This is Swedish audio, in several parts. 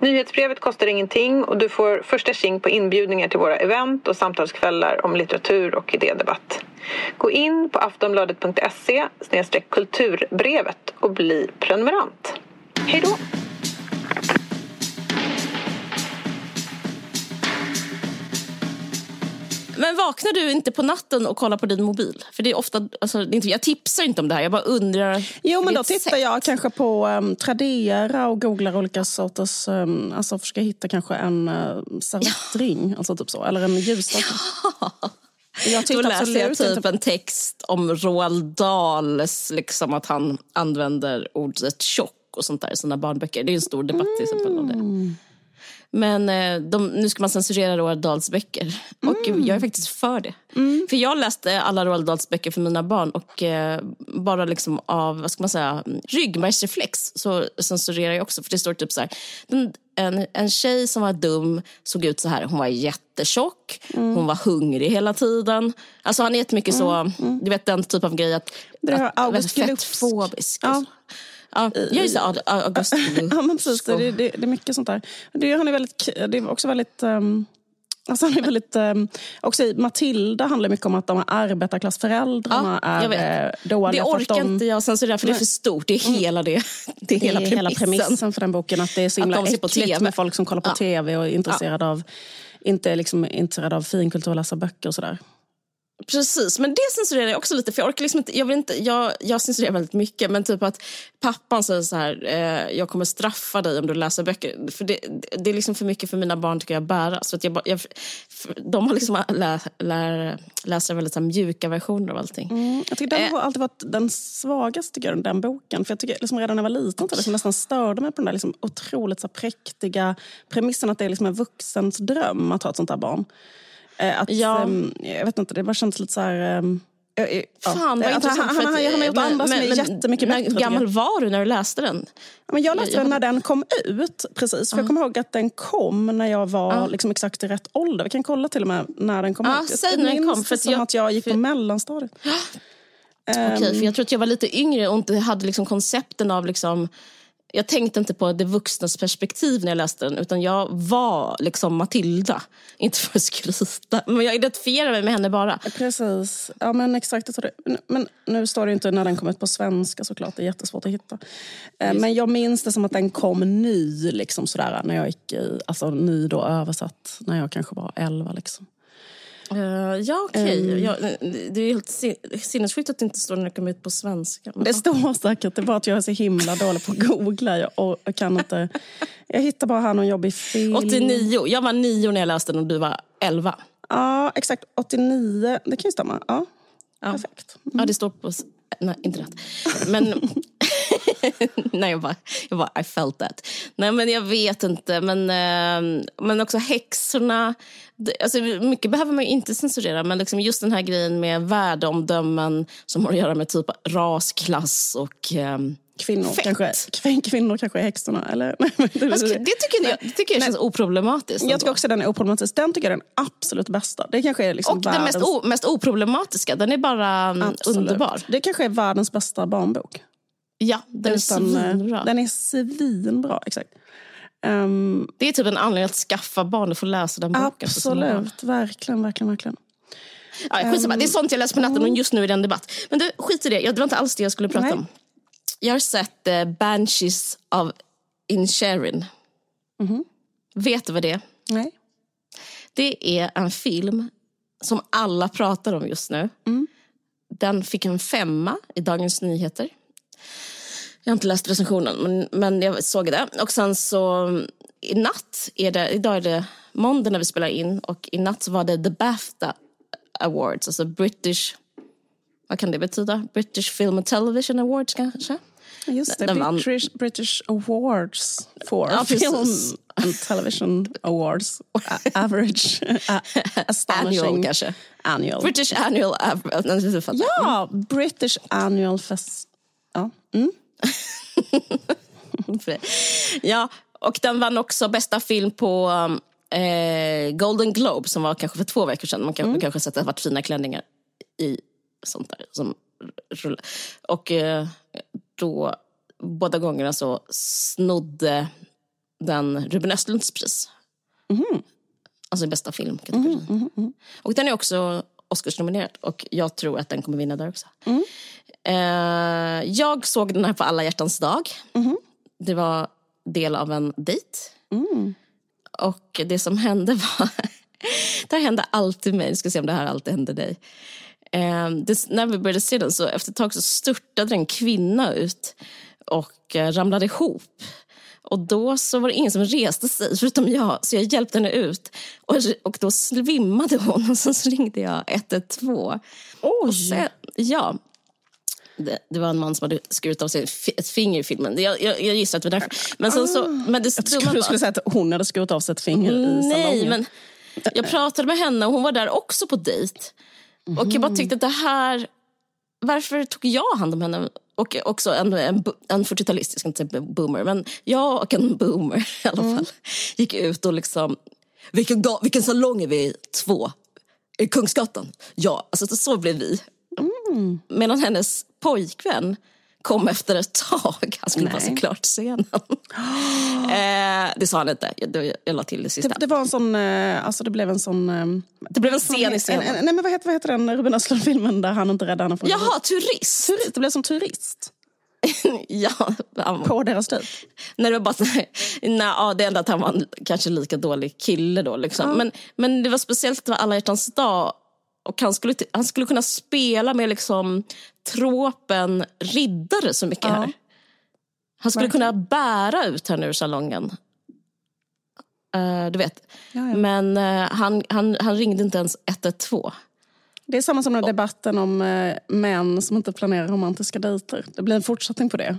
Nyhetsbrevet kostar ingenting och du får första tjing på inbjudningar till våra event och samtalskvällar om litteratur och idédebatt. Gå in på aftonbladet.se kulturbrevet och bli prenumerant. Hej då! Men vaknar du inte på natten och kollar på din mobil? För det är ofta, alltså, det är inte, Jag tipsar inte om det här, jag bara undrar. Jo, men då tittar sätt. jag kanske på um, Tradera och googlar olika sorters... Um, alltså försöker hitta kanske en uh, servettring, ja. alltså typ så. Eller en ljusstake. Ja. Jag Då läser jag typ en text om Roald Dahls, liksom att han använder ordet tjock och sånt där i sina barnböcker. Det är en stor debatt till exempel om det. Mm. Men eh, de, nu ska man censurera Roald Dahls böcker. Och mm. jag är faktiskt för det. Mm. För jag läste alla Roald Dahls böcker för mina barn och eh, bara liksom av, vad ska man säga, ryggmärgsreflex så censurerar jag också. För det står typ så här, en, en tjej som var dum såg ut så här. Hon var jättetjock, mm. hon var hungrig hela tiden. Alltså han är jättemycket så, mm. Mm. du vet den typ av grej att... Det att, August fettfobisk. Ja. Ja, just det, August Ja, men precis. Det, det, det, är mycket sånt där. Det, han är väldigt, det är också väldigt... Um, alltså han är väldigt, um, också i Matilda handlar mycket om att de arbetarklassföräldrarna ja, är eh, dåliga. Det orkar de, inte jag censurera för det är för stort. Det är mm. hela det. Det är, hela, det är hela premissen för den boken. Att det är så himla äckligt med folk som kollar på ja. tv och är intresserade ja. av inte liksom intresserad av finkultur och läsa böcker och sådär. Precis, men det censurerar jag också lite. För Jag orkar liksom inte, jag, vill inte jag, jag censurerar väldigt mycket. Men typ att pappan säger så här, eh, jag kommer straffa dig om du läser böcker. För det, det är liksom för mycket för mina barn tycker jag att bära. Så att jag, jag, de har liksom lä, lä, läser väldigt så här, mjuka versioner av allting. Mm, jag tycker den eh. har alltid varit den svagaste jag, den boken. För jag tycker liksom redan när jag var liten så liksom nästan störde mig på den där liksom otroligt så präktiga premissen att det är liksom en vuxens dröm att ha ett sånt där barn. Eh, att, ja. um, jag vet inte, det bara känns lite så här... Um, Fan vad intressant. Han, han, han, har gjort andra som är jättemycket bättre. Hur gammal var du när du läste den? Men jag läste jag, den när den kom ut. precis. För uh. Jag kommer ihåg att den kom när jag var uh. liksom exakt i rätt ålder. Vi kan kolla till och med när den kom uh, ut. Säg när den kom. För som jag, att jag gick för... på mellanstadiet. Okej, okay, för jag tror att jag var lite yngre och inte hade liksom koncepten av liksom jag tänkte inte på det vuxnas perspektiv när jag läste den utan jag var liksom Matilda. Inte för att skryta, men jag identifierar mig med henne bara. Precis. Ja men exakt. Men nu står det inte när den kom ut på svenska såklart. Det är jättesvårt att hitta. Eh. Men jag minns det som att den kom ny, liksom sådär, när jag gick i, alltså ny då översatt, när jag kanske var elva. Liksom. Uh, ja, okej. Okay. Um, ja, det är helt sinnessjukt att det inte står när det kommer ut på svenska. Det står säkert. Det är bara att jag är så himla dålig på att googla. Jag, och, jag, kan inte, jag hittar bara här någon jobbig film. 89. Jag var nio när jag läste den och du var elva. Ja, exakt. 89. Det kan ju stämma. Ja, ja. Perfekt. Mm. Ja, det står på nej, internet. Men... Nej, jag bara, jag bara, I felt that. Nej, men jag vet inte. Men, eh, men också häxorna. Alltså, mycket behöver man inte censurera, men liksom just den här grejen med värdeomdömen som har att göra med typ ras, klass och eh, Kvinnor kanske, kvinnor kanske är häxorna. Eller? det tycker jag, det tycker jag känns oproblematiskt. Jag tycker också den är oproblematisk. Den tycker jag är den absolut bästa. Det kanske är liksom och världens... den mest, o, mest oproblematiska. Den är bara mm, absolut. underbar. Det kanske är världens bästa barnbok. Ja, den Utan, är svinbra. Den är svinbra, exakt. Um, det är typ en anledning att skaffa barn och få läsa den boken. Absolut, verkligen, verkligen, verkligen. Ja, um, det är sånt jag läser på natten och just nu är det en debatt. Men du, skit i det. Det var inte alls det jag skulle prata nej. om. Jag har sett uh, Banshees of Inisherin. Mm -hmm. Vet du vad det är? Nej. Det är en film som alla pratar om just nu. Mm. Den fick en femma i Dagens Nyheter. Jag har inte läst recensionen, men, men jag såg det. Och sen så i natt, är det, idag är det måndag när vi spelar in och i natt var det The BAFTA Awards, alltså British, vad kan det betyda? British Film and Television Awards kanske? Just det, British, British Awards for ja, Film and Television Awards. average, astonishing. Annual kanske? Annual. British Annual. Ja, British Annual Fest Ja. Mm. ja, och den vann också bästa film på eh, Golden Globe som var kanske för två veckor sedan. Man kanske, mm. kanske sett att det varit fina klänningar i sånt där. Som, och eh, då, båda gångerna så snodde den Ruben Östlunds pris. Mm. Alltså bästa filmkategorin. Mm, mm, mm, och den är också Oscarsnominerad och jag tror att den kommer vinna där också. Mm. Eh, jag såg den här på alla hjärtans dag. Mm. Det var del av en dejt. Mm. Och det som hände var... det här hände alltid mig. Vi ska se om det här alltid händer dig. Eh, det, när vi började se den så efter ett tag så störtade en kvinna ut och eh, ramlade ihop. Och då så var det ingen som reste sig förutom jag, så jag hjälpte henne ut. Och, och då svimmade hon och så ringde jag 112. Oj! Sen, ja. Det, det, var en man som hade skurit av sig ett finger i filmen. Jag, jag, jag gissar att det var därför. Men sen så, men det, jag trodde du skulle säga att hon hade skurit av sig ett finger i. Nej, men jag pratade med henne och hon var där också på dejt. Och jag bara tyckte att det här... Varför tog jag hand om henne? Och också en, en, en 40-talist, jag ska inte säga boomer, men jag och en boomer i alla mm. fall gick ut och liksom, vilken, vilken salong är vi två? I Kungsgatan? Ja, alltså så blev vi. Mm. Medan hennes pojkvän kom efter ett tag. Han skulle bara se klart scenen. eh, det sa han inte. Jag, jag la till det sista. Det, det, var en sån, eh, alltså det blev en sån... Eh, det blev en scen i scenen. nej men vad heter, vad heter den Ruben Östlund-filmen där han inte räddade henne från Jaha, turist. turist! Det blev som turist. ja, På deras typ? Nej, det var bara nej, ja, det enda att han var en, kanske lika dålig kille då. Liksom. Mm. Men, men det var speciellt det var alla hjärtans dag och han skulle, han skulle kunna spela med liksom tråpen riddare så mycket ja. här. Han skulle Verkligen. kunna bära ut henne ur salongen. Uh, du vet. Ja, ja. Men uh, han, han, han ringde inte ens 112. Det är samma som den debatten om uh, män som inte planerar romantiska dejter. Det blir en fortsättning på det.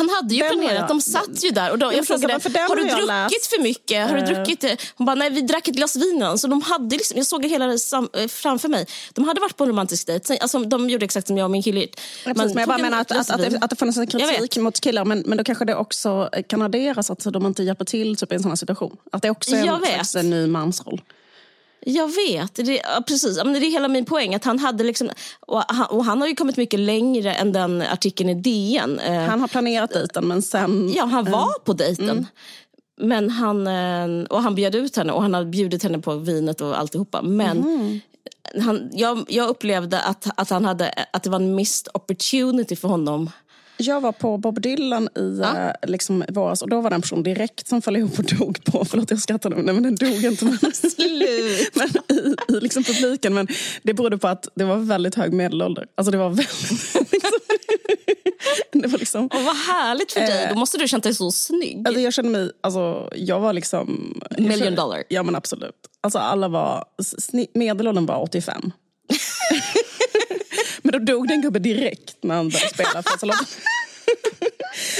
Han hade ju den planerat, de satt ju där. Och då, jag frågade, har du druckit läst? för mycket? Har du eh. druckit? Hon bara, nej vi drack ett glas vin Så de hade liksom, jag såg det hela eh, framför mig. De hade varit på en romantisk dejt. Alltså, de gjorde exakt som jag och min kille. Ja, men jag bara menar att, att, att, att det fanns en kritik mot killar. Men, men då kanske det också kan adderas att de inte hjälper till typ, i en sån här situation. Att det också är en, slags, en ny mansroll. Jag vet, det, ja, precis. det är hela min poäng. Att han, hade liksom, och han, och han har ju kommit mycket längre än den artikeln i DN. Eh, han har planerat dejten men sen... Ja, han var på dejten. Mm. Men han, eh, och han bjöd ut henne och han har bjudit henne på vinet och alltihopa. Men mm. han, jag, jag upplevde att, att, han hade, att det var en missed opportunity för honom jag var på Bob Dylan i ja. Eh, liksom, våras och då var det en person direkt som föll ihop och dog på, förlåt jag skrattar nu, nej men den dog inte men, men i, i liksom publiken. Men det berodde på att det var väldigt hög medelålder. Alltså det var väldigt... Liksom, det var liksom, och vad härligt för dig, eh, då måste du känt dig så snygg. Alltså jag kände mig, alltså jag var liksom... Million kände, dollar? Ja men absolut. Alltså alla var, medelåldern var 85. Men då dog den gubbe direkt när han började spela för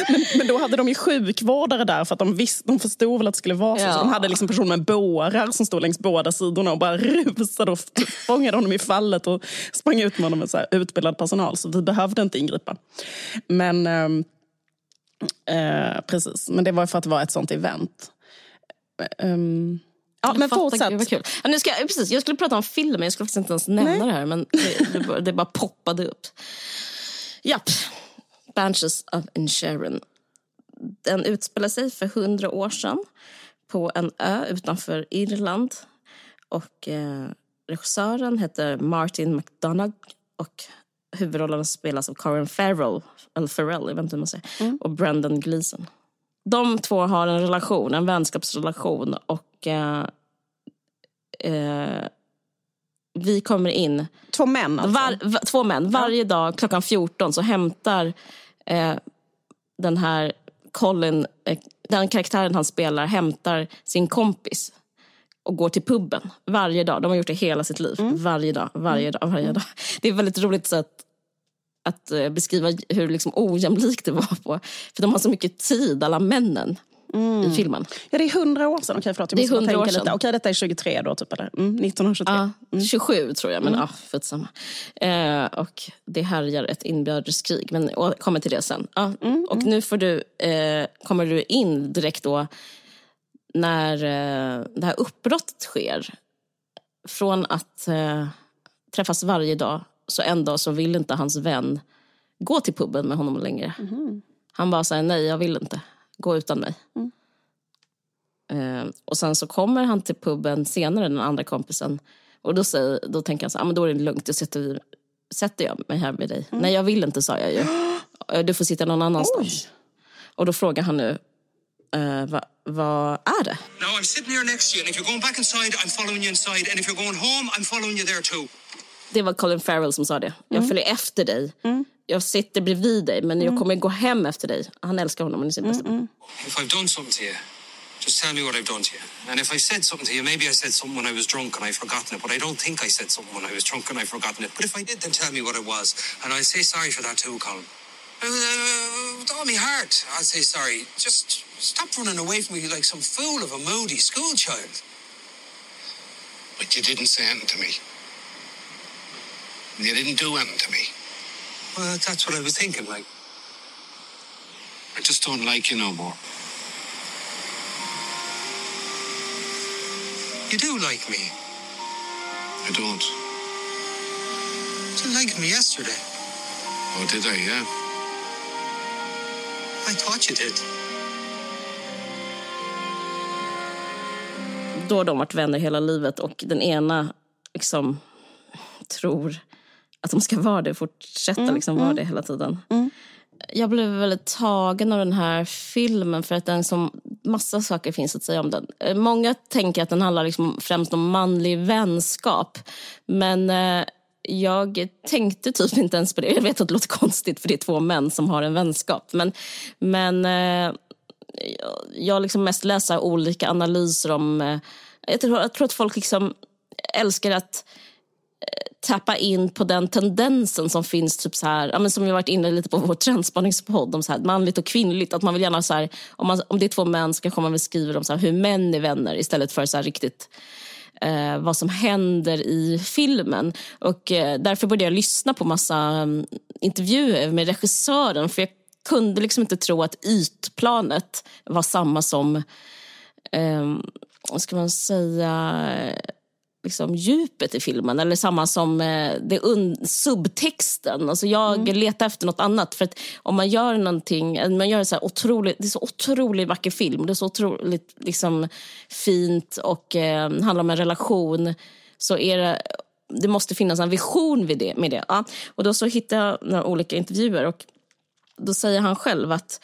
men, men då hade de ju sjukvårdare där för att de, visst, de förstod väl att det skulle vara så. Ja. så de hade liksom personer med bårar som stod längs båda sidorna och bara rusade och fångade honom i fallet och sprang ut med honom med så utbildad personal. Så vi behövde inte ingripa. Men ehm, eh, precis, men det var för att det var ett sånt event. Um, Ja, men fortsätt. Gud, kul. Ja, nu ska, precis, jag skulle prata om filmen, jag skulle faktiskt inte ens nämna Nej. det här. Men det, det, bara, det bara poppade upp. Japp. Banshees of Inisherin. Den utspelar sig för hundra år sedan på en ö utanför Irland. Och eh, regissören heter Martin McDonagh och huvudrollen spelas av Karen Farrell, eller Farrell, jag vet inte hur man säger, mm. och Brendan Gleeson. De två har en relation, en vänskapsrelation och eh, eh, vi kommer in. Två män alltså? Var, två män. Varje dag klockan 14 så hämtar eh, den här Colin, eh, den karaktären han spelar, hämtar sin kompis och går till puben varje dag. De har gjort det hela sitt liv. Mm. Varje dag, varje mm. dag, varje mm. dag. Det är väldigt roligt sätt att uh, beskriva hur liksom ojämlikt det var på. För de har så mycket tid, alla männen. Mm. i filmen. Ja, det är hundra år sedan. Okej, förlåt, jag måste det är 100 år sedan. Lite. Okej, detta är 23 då, typ, eller? Mm, 1923. Ja, mm. 27 tror jag, men mm. ah, skitsamma. Eh, och det härjar ett inbördeskrig, men jag kommer till det sen. Ah, mm, och mm. nu får du, eh, kommer du in direkt då när eh, det här uppbrottet sker. Från att eh, träffas varje dag, så en dag så vill inte hans vän gå till puben med honom längre. Mm. Han bara säger nej, jag vill inte. Gå utan mig. Mm. Eh, och sen så kommer han till puben senare, den andra kompisen. Och då, säger, då tänker han så ah, men då är det lugnt, jag sätter, sätter jag mig här med dig. Mm. Nej, jag vill inte, sa jag ju. Eh, du får sitta någon annanstans. Oj. Och då frågar han nu, uh, vad va är det? No, I'm sitting here next to you and if you're going back inside I'm following you inside and if you're going home I'm following you there too. Det var Colin Farrell som sa det. Jag mm. följer efter dig. Mm. Jag sitter bredvid dig men jag mm. kommer gå hem efter dig. Han älskar honom, han är sin bästa mm. If I've done something to you Just tell me what I've done to you. And if I said something to you, maybe I said something when I was drunk and I've forgotten it, but I don't think I said something when I was drunk and I've forgotten it. But if I did, then tell me what it was. And I'll say sorry for that too, Colin. Uh, with all my heart, I'll say sorry. Just stop running away from me like some fool of a moody schoolchild. But you didn't say anything to me. You didn't do anything to me. Well, that's what I was thinking, like. I just don't like you no more. You do like me. I don't. You liked me yesterday. Oh, did I? Yeah. I thought you did. Då har de varit vänner hela livet och den ena liksom tror att de ska vara det, fortsätta mm, liksom vara mm. det hela tiden. Mm. Jag blev väldigt tagen av den här filmen för att den som massa saker finns att säga om den. Eh, många tänker att den handlar liksom främst om manlig vänskap. Men eh, jag tänkte typ inte ens på det. Jag vet att det låter konstigt för det är två män som har en vänskap. Men, men eh, jag liksom mest läser olika analyser om... Eh, jag, tror, jag tror att folk liksom älskar att tappa in på den tendensen som finns, typ så här, ja, men som vi varit inne lite på vår trendspaningspodd, om så här, manligt och kvinnligt. Att man vill gärna, så här, om, man, om det är två män så kanske man vill skriva om så här, hur män är vänner istället för så här, riktigt eh, vad som händer i filmen. Och eh, Därför började jag lyssna på massa um, intervjuer med regissören för jag kunde liksom inte tro att ytplanet var samma som, eh, vad ska man säga, liksom, djupet i filmen. Eller samma som eh, det subtexten. Alltså jag mm. letar efter något annat. För att om man gör någonting, eh, man gör så här otroligt, det är så otroligt vacker film. Det är så otroligt liksom, fint och eh, handlar om en relation. Så är det, det måste finnas en vision vid det, med det. Ja. Och då så hittade jag några olika intervjuer och då säger han själv att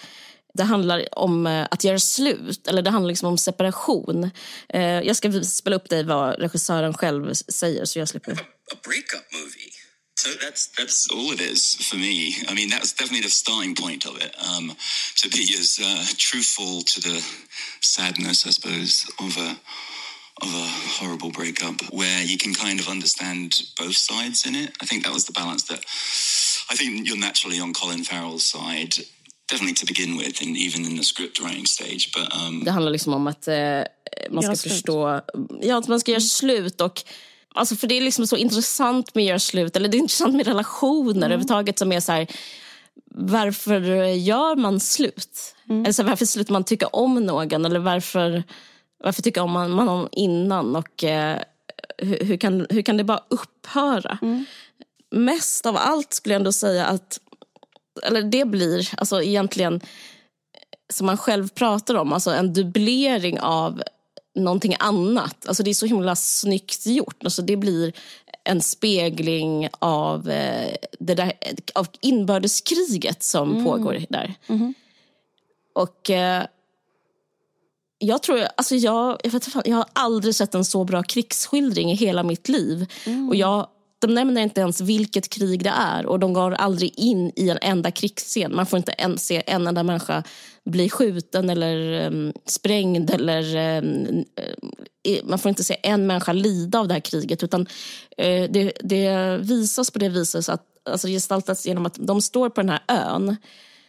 det handlar om eh, att göra slut, eller det handlar liksom om separation. Eh, jag ska spela upp dig vad regissören själv säger så jag slipper. A, A breakup movie. So that's that's all it is for me. I mean, that's definitely the starting point of it. Um, to be as uh, truthful to the sadness, I suppose, of a of a horrible breakup, where you can kind of understand both sides in it. I think that was the balance that I think you're naturally on Colin Farrell's side definitely to begin with, and even in the script writing stage. But, um... Det handlar liksom om att eh, man ska förstå, ja, att man ska göra slut och Alltså för det är liksom så intressant med att göra slut, eller det är intressant med relationer mm. överhuvudtaget som är så här, varför gör man slut? Mm. Eller så här, varför slutar man tycka om någon? Eller varför, varför tycker man, man om innan? Och eh, hur, hur, kan, hur kan det bara upphöra? Mm. Mest av allt skulle jag ändå säga att eller det blir alltså egentligen, som man själv pratar om, alltså en dubblering av någonting annat. Alltså det är så himla snyggt gjort. Alltså det blir en spegling av, eh, det där, av inbördeskriget som mm. pågår där. Mm. Och eh, jag tror, alltså jag, jag, vet, jag har aldrig sett en så bra krigsskildring i hela mitt liv. Mm. Och jag de nämner inte ens vilket krig det är och de går aldrig in i en enda krigsscen. Man får inte ens se en enda människa bli skjuten eller um, sprängd eller um, man får inte se en människa lida av det här kriget utan uh, det, det, visas på det viset att alltså gestaltas genom att de står på den här ön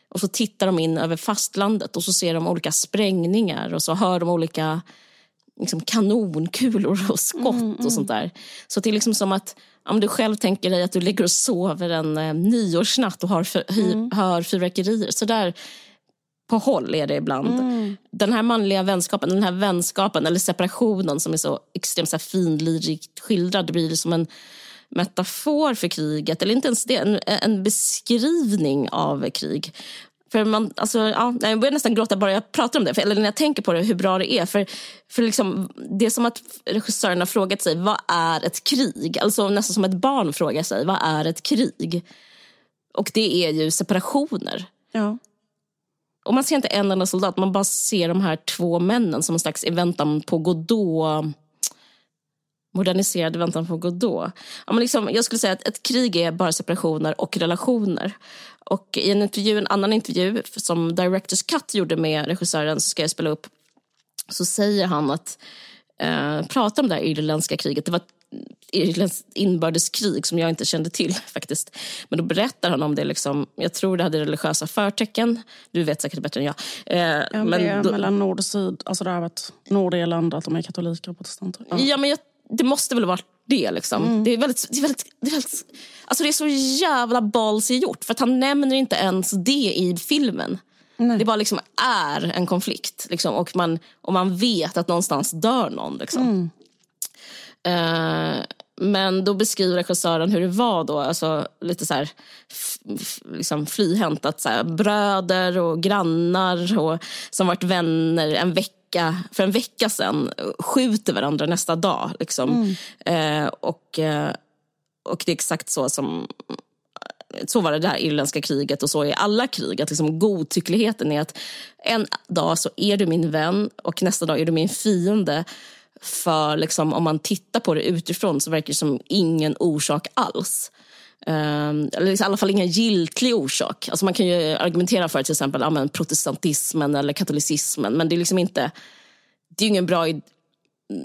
Och så tittar de in över fastlandet och så ser de olika sprängningar och så hör de olika liksom, kanonkulor och skott mm, mm. och sånt där. Så det är liksom som att om du själv tänker dig att du ligger och sover en eh, nyårsnatt och har för, mm. hör fyrverkerier. Så där på håll är det ibland. Mm. Den här manliga vänskapen, den här vänskapen eller separationen som är så extremt så här, finlirigt skildrad blir det som en metafor för kriget, eller inte ens det, en, en beskrivning av krig. För man, alltså, ja, jag börjar nästan gråta bara jag pratar om det, för, eller när jag tänker på det, hur bra det är. För, för liksom, det är som att regissören har frågat sig, vad är ett krig? Alltså nästan som ett barn frågar sig, vad är ett krig? Och det är ju separationer. Ja. Och man ser inte en enda soldat, man bara ser de här två männen som en slags i väntan på Godot moderniserade väntan på Godot. Ja, men liksom, jag skulle säga att ett krig är bara separationer och relationer. Och i en intervju, en annan intervju som Directors Cut gjorde med regissören, så ska jag spela upp, så säger han att eh, prata om det här irländska kriget. Det var ett Irlands inbördeskrig som jag inte kände till faktiskt. Men då berättar han om det, liksom, jag tror det hade religiösa förtecken. Du vet säkert bättre än jag. Eh, ja, men det är då, mellan nord och syd, alltså det här med Nordirland, att de är katoliker och protestanter. Ja, ja men jag, det måste väl vara det. Liksom. Mm. Det, är väldigt, det, är väldigt, det, är väldigt, alltså det är så jävla ballsy gjort, för att han nämner inte ens det i filmen. Nej. Det bara liksom är en konflikt liksom, och, man, och man vet att någonstans dör någon. Liksom. Mm. Uh, men då beskriver regissören hur det var då, alltså lite så här, liksom flyhänt. så här, bröder och grannar och, som varit vänner en vecka, för en vecka sedan skjuter varandra nästa dag. Liksom. Mm. Eh, och, eh, och det är exakt så som så var det här irländska kriget och så är alla krig. Att liksom godtyckligheten är att en dag så är du min vän och nästa dag är du min fiende. För liksom, om man tittar på det utifrån så verkar det som ingen orsak alls. Um, eller liksom, i alla fall ingen giltig orsak. Alltså man kan ju argumentera för till exempel ja, protestantismen eller katolicismen men det är liksom inte, det är ingen bra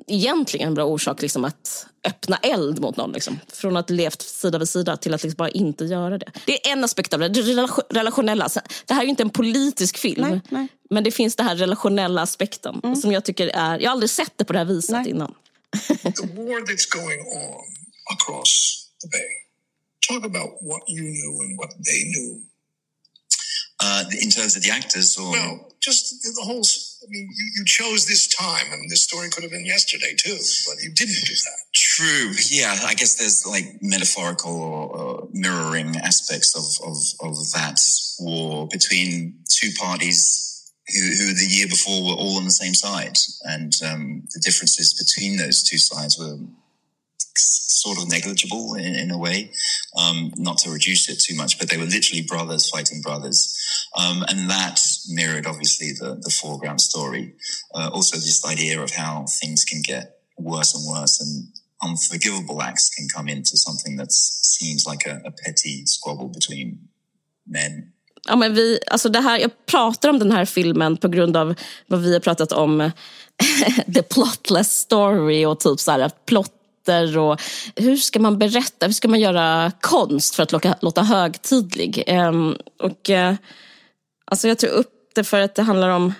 egentligen en bra orsak liksom, att öppna eld mot någon. Liksom. Från att levt sida vid sida till att liksom bara inte göra det. Det är en aspekt av det, det relationella. Det här är inte en politisk film. Nej, nej. Men det finns den här relationella aspekten mm. som jag tycker är... Jag har aldrig sett det på det här viset nej. innan. the war that's going on across the bay. Talk about what you knew and what they knew. Uh, in terms of the actors or... No, just the whole I mean, you, you chose this time, and this story could have been yesterday too, but you didn't do that. True. Yeah, I guess there's like metaphorical or, mirroring aspects of, of, of that war between two parties who, who the year before were all on the same side, and um, the differences between those two sides were sort of negligible in, in a way, um, not to reduce it too much, but they were literally brothers fighting brothers. Um, and that mirrored obviously the, the foreground story. Uh, also, this idea of how things can get worse and worse and unforgivable acts can come into something that seems like a, a petty squabble between men Ja, men vi, alltså det här, jag pratar om den här filmen på grund av vad vi har pratat om the plotless story och typ så här, plot texter och hur ska man berätta, hur ska man göra konst för att låta, låta högtidlig? Um, och, uh, alltså jag tar upp det för att det handlar om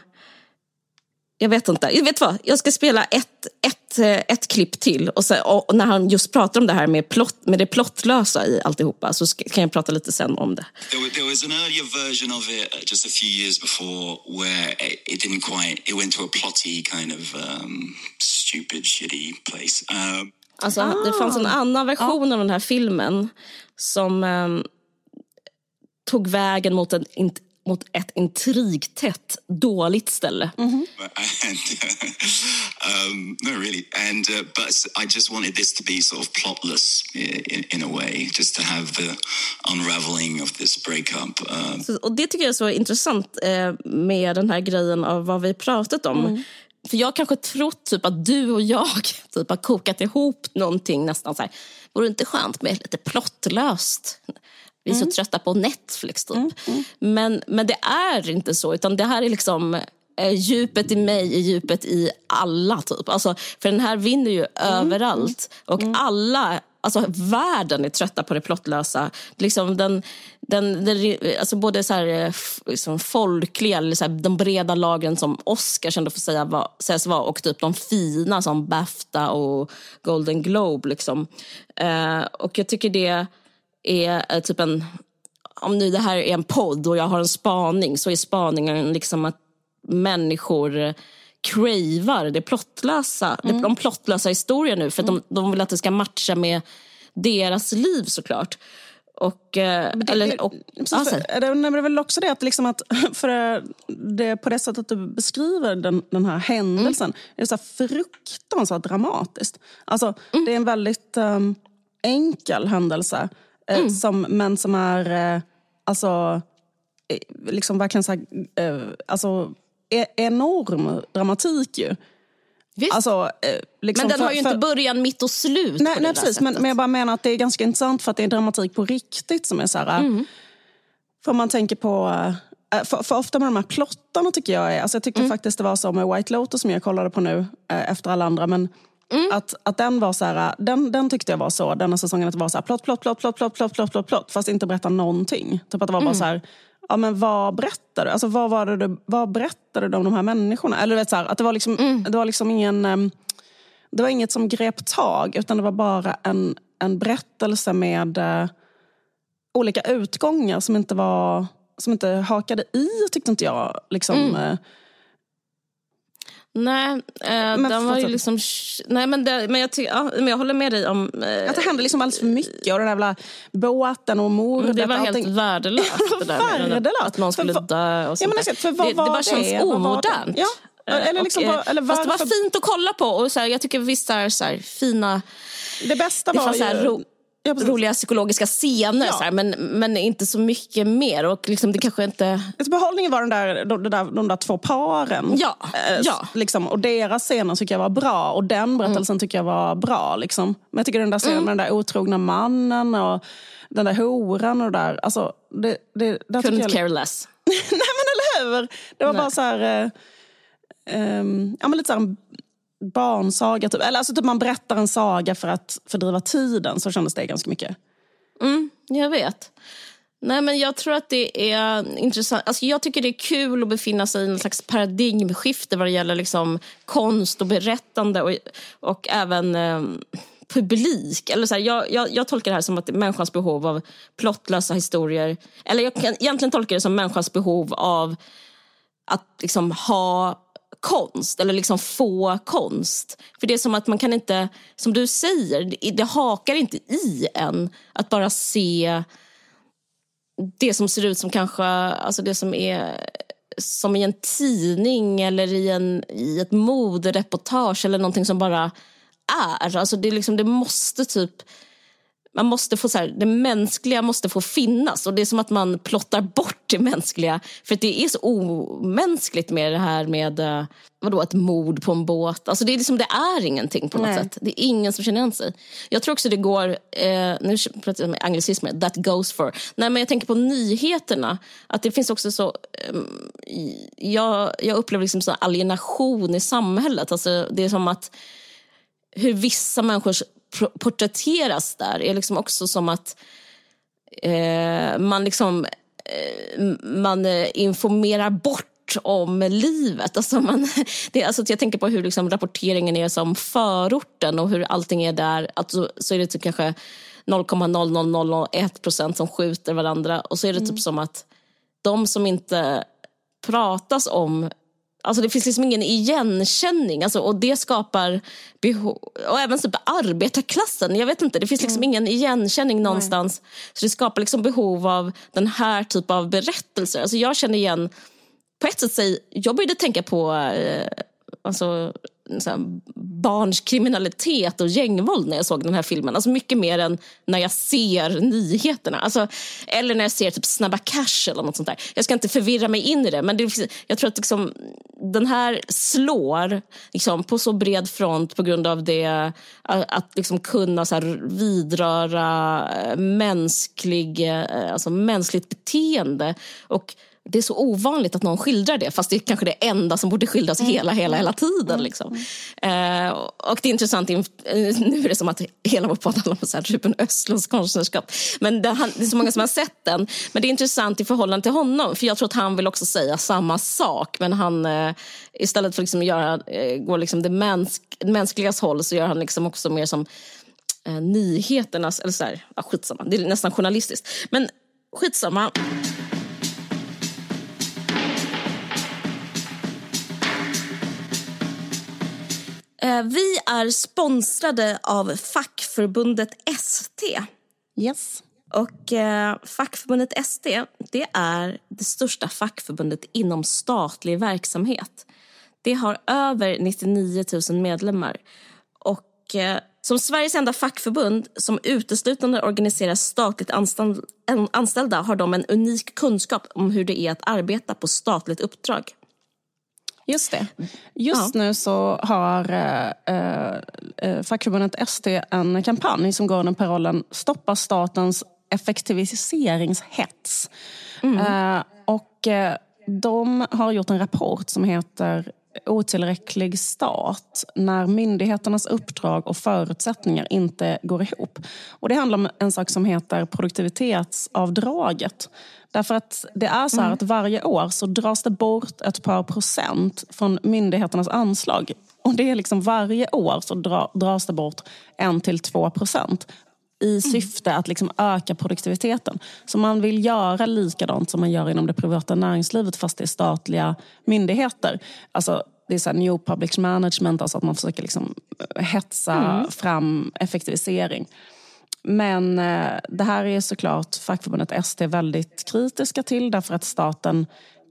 jag vet inte. Jag vet vad, jag ska spela ett, ett, eh, ett klipp till. Och, så, och när han just pratar om det här med, plott, med det plottlösa i alltihopa så ska, kan jag prata lite sen om det. There, there was an earlier version of it uh, just a few years before where it, it didn't quite, it went to a plotty kind of um, stupid shitty place. Um, Alltså, ah. Det fanns en annan version ah. av den här filmen som eh, tog vägen mot, en, in, mot ett intrigtätt, dåligt ställe. Mm -hmm. and, um, no, really. And, uh, but I just wanted this to be sort of plotless in, in a way. Just to have the unraveling of this breakup. Um. Så, och det tycker jag är så intressant eh, med den här grejen av vad vi pratat om. Mm. För jag kanske trott typ att du och jag typ har kokat ihop någonting nästan så här. Vore det inte skönt med lite plottlöst? Vi är mm. så trötta på Netflix typ. Mm, mm. Men, men det är inte så, utan det här är liksom djupet i mig är djupet i alla. typ. Alltså, för den här vinner ju mm. överallt. Och mm. alla alltså världen är trötta på det plottlösa. Liksom den, den, den, alltså både så här, eh, liksom folkliga, eller så här, de breda lagren som Oscars ändå får säga var, sägas vara och typ de fina som Bafta och Golden Globe. Liksom. Eh, och jag tycker det är eh, typ en... Om nu det här är en podd och jag har en spaning så är spaningen liksom att människor cravar det plottlösa, mm. de plottlösa historier nu för mm. de, de vill att det ska matcha med deras liv såklart. Och, eh, det, eller, och, precis, alltså. för, det, det är väl också det att, liksom att för det, på det sättet du beskriver den, den här händelsen, mm. det är så fruktansvärt dramatiskt. Alltså, mm. Det är en väldigt um, enkel händelse, eh, mm. som, men som är eh, alltså, eh, liksom verkligen så här, eh, alltså, enorm dramatik ju. Alltså, eh, liksom men den för, har ju inte början, mitt och slut. Nej, nej precis. Men, men, jag bara menar att det är ganska intressant för att det är dramatik på riktigt. som är så här, mm. För man tänker på... Eh, för, för, ofta med de här plottarna tycker jag är... Alltså jag tyckte mm. faktiskt det var så med White Lotus som jag kollade på nu eh, efter alla andra. Men mm. att, att den var så här, den, den tyckte jag var så, denna säsongen, att det var så här plott, plott, plott, plott, plott, plott, plott, plott, plott fast inte berätta någonting. Typ att det var bara mm. så här, ja, men vad berättar du? Alltså, vad, var det du, vad berättade du om de här människorna? Eller vet, så här, att det var liksom, mm. det var liksom ingen... Um, det var inget som grep tag, utan det var bara en, en berättelse med uh, olika utgångar som inte, var, som inte hakade i, tyckte inte jag. Liksom, mm. Nej, eh, men den var ju liksom... Nej, men, det, men, jag ty, ja, men jag håller med dig om... Eh, att det hände liksom alldeles för mycket. Och den där jävla båten och mordet. Det var helt värdelöst. det där värdelöst. Att någon skulle dö och sånt ja, men, för det, det bara känns omodernt. Ja. Eh, eller liksom, och, eller varför... Fast det var fint att kolla på. Och så här, jag tycker visst är så här, fina... Det bästa var ju ja, roliga psykologiska scener, ja. så här, men, men inte så mycket mer. Och liksom, det kanske inte... Behållningen var den där, de, där, de där två paren. Ja. Eh, ja. Liksom, och deras scener tycker jag var bra. Och den berättelsen mm. tycker jag var bra. Liksom. Men jag tycker den där scenen mm. med den där otrogna mannen och den där horan och det där. Alltså, det, det, där Couldn't jag... care less. Nej men eller hur! Det var Nej. bara så här... Eh, um, ja, men lite så här barnsaga. Typ. Eller alltså typ man berättar en saga för att fördriva tiden. Så kändes det ganska mycket. Mm, jag vet. Nej, men jag tror att det är intressant. Alltså, jag tycker det är kul att befinna sig i en slags paradigmskifte vad det gäller liksom, konst och berättande och, och även eh, publik. Eller så här, jag, jag, jag, tolkar det här som att människans behov av plottlösa historier. Eller jag kan egentligen tolka det som människans behov av att liksom, ha konst eller liksom få konst. För det är som att man kan inte, som du säger, det, det hakar inte i en att bara se det som ser ut som kanske, alltså det som är som i en tidning eller i, en, i ett modereportage eller någonting som bara är. Alltså det, liksom, det måste typ man måste få så här, det mänskliga måste få finnas och det är som att man plottar bort det mänskliga för det är så omänskligt med det här med eh, vadå, ett mord på en båt. Alltså det, är liksom, det är ingenting på något Nej. sätt. Det är ingen som känner igen sig. Jag tror också det går, eh, nu pratar jag med anglicismer, that goes for. Nej men jag tänker på nyheterna, att det finns också så, eh, jag, jag upplever liksom så alienation i samhället. Alltså det är som att hur vissa människors porträtteras där är liksom också som att eh, man liksom eh, man eh, informerar bort om livet. Alltså man, det, alltså jag tänker på hur liksom rapporteringen är som förorten och hur allting är där. Alltså, så är det typ kanske 0,00001 procent som skjuter varandra och så är det typ mm. som att de som inte pratas om Alltså det finns liksom ingen igenkänning alltså, och det skapar behov. Och även typ arbetarklassen, jag vet inte, det finns liksom mm. ingen igenkänning någonstans. Nej. Så det skapar liksom behov av den här typen av berättelser. Alltså jag känner igen, på ett sätt, jag började tänka på eh, alltså, barns kriminalitet och gängvåld när jag såg den här filmen. Alltså mycket mer än när jag ser nyheterna. Alltså, eller när jag ser typ Snabba Cash eller något sånt där. Jag ska inte förvirra mig in i det, men det, jag tror att liksom, den här slår liksom, på så bred front på grund av det att liksom kunna så här, vidröra eh, mänsklig, eh, alltså, mänskligt beteende. Och det är så ovanligt att någon skildrar det fast det är kanske det enda som borde skildras mm. hela, hela, hela tiden. Mm. Liksom. Eh, och det är intressant, nu är det som att hela vår podd handlar om så här, Ruben Östlunds konstnärskap. Men det, det, är så många som har sett den. Men det är intressant i förhållande till honom för jag tror att han vill också säga samma sak men han eh, istället för att liksom göra, eh, gå liksom det mänsk, mänskligas håll så gör han liksom också mer som eh, nyheternas, eller så här, ja, skitsamma, det är nästan journalistiskt. Men skitsamma. Vi är sponsrade av fackförbundet ST. Yes. Och eh, fackförbundet ST det är det största fackförbundet inom statlig verksamhet. Det har över 99 000 medlemmar. Och eh, som Sveriges enda fackförbund som uteslutande organiserar statligt anställda har de en unik kunskap om hur det är att arbeta på statligt uppdrag. Just det. Just ja. nu så har eh, eh, fackförbundet ST en kampanj som går under parollen Stoppa statens effektiviseringshets. Mm. Eh, och eh, de har gjort en rapport som heter otillräcklig stat när myndigheternas uppdrag och förutsättningar inte går ihop. Och Det handlar om en sak som heter produktivitetsavdraget. Därför att det är så mm. att varje år så dras det bort ett par procent från myndigheternas anslag. Och det är liksom varje år så dra, dras det bort en till två procent i syfte att liksom öka produktiviteten. Så man vill göra likadant som man gör inom det privata näringslivet fast det är statliga myndigheter. Alltså, det är så new public management, alltså att man försöker liksom hetsa mm. fram effektivisering. Men eh, det här är såklart fackförbundet ST väldigt kritiska till därför att staten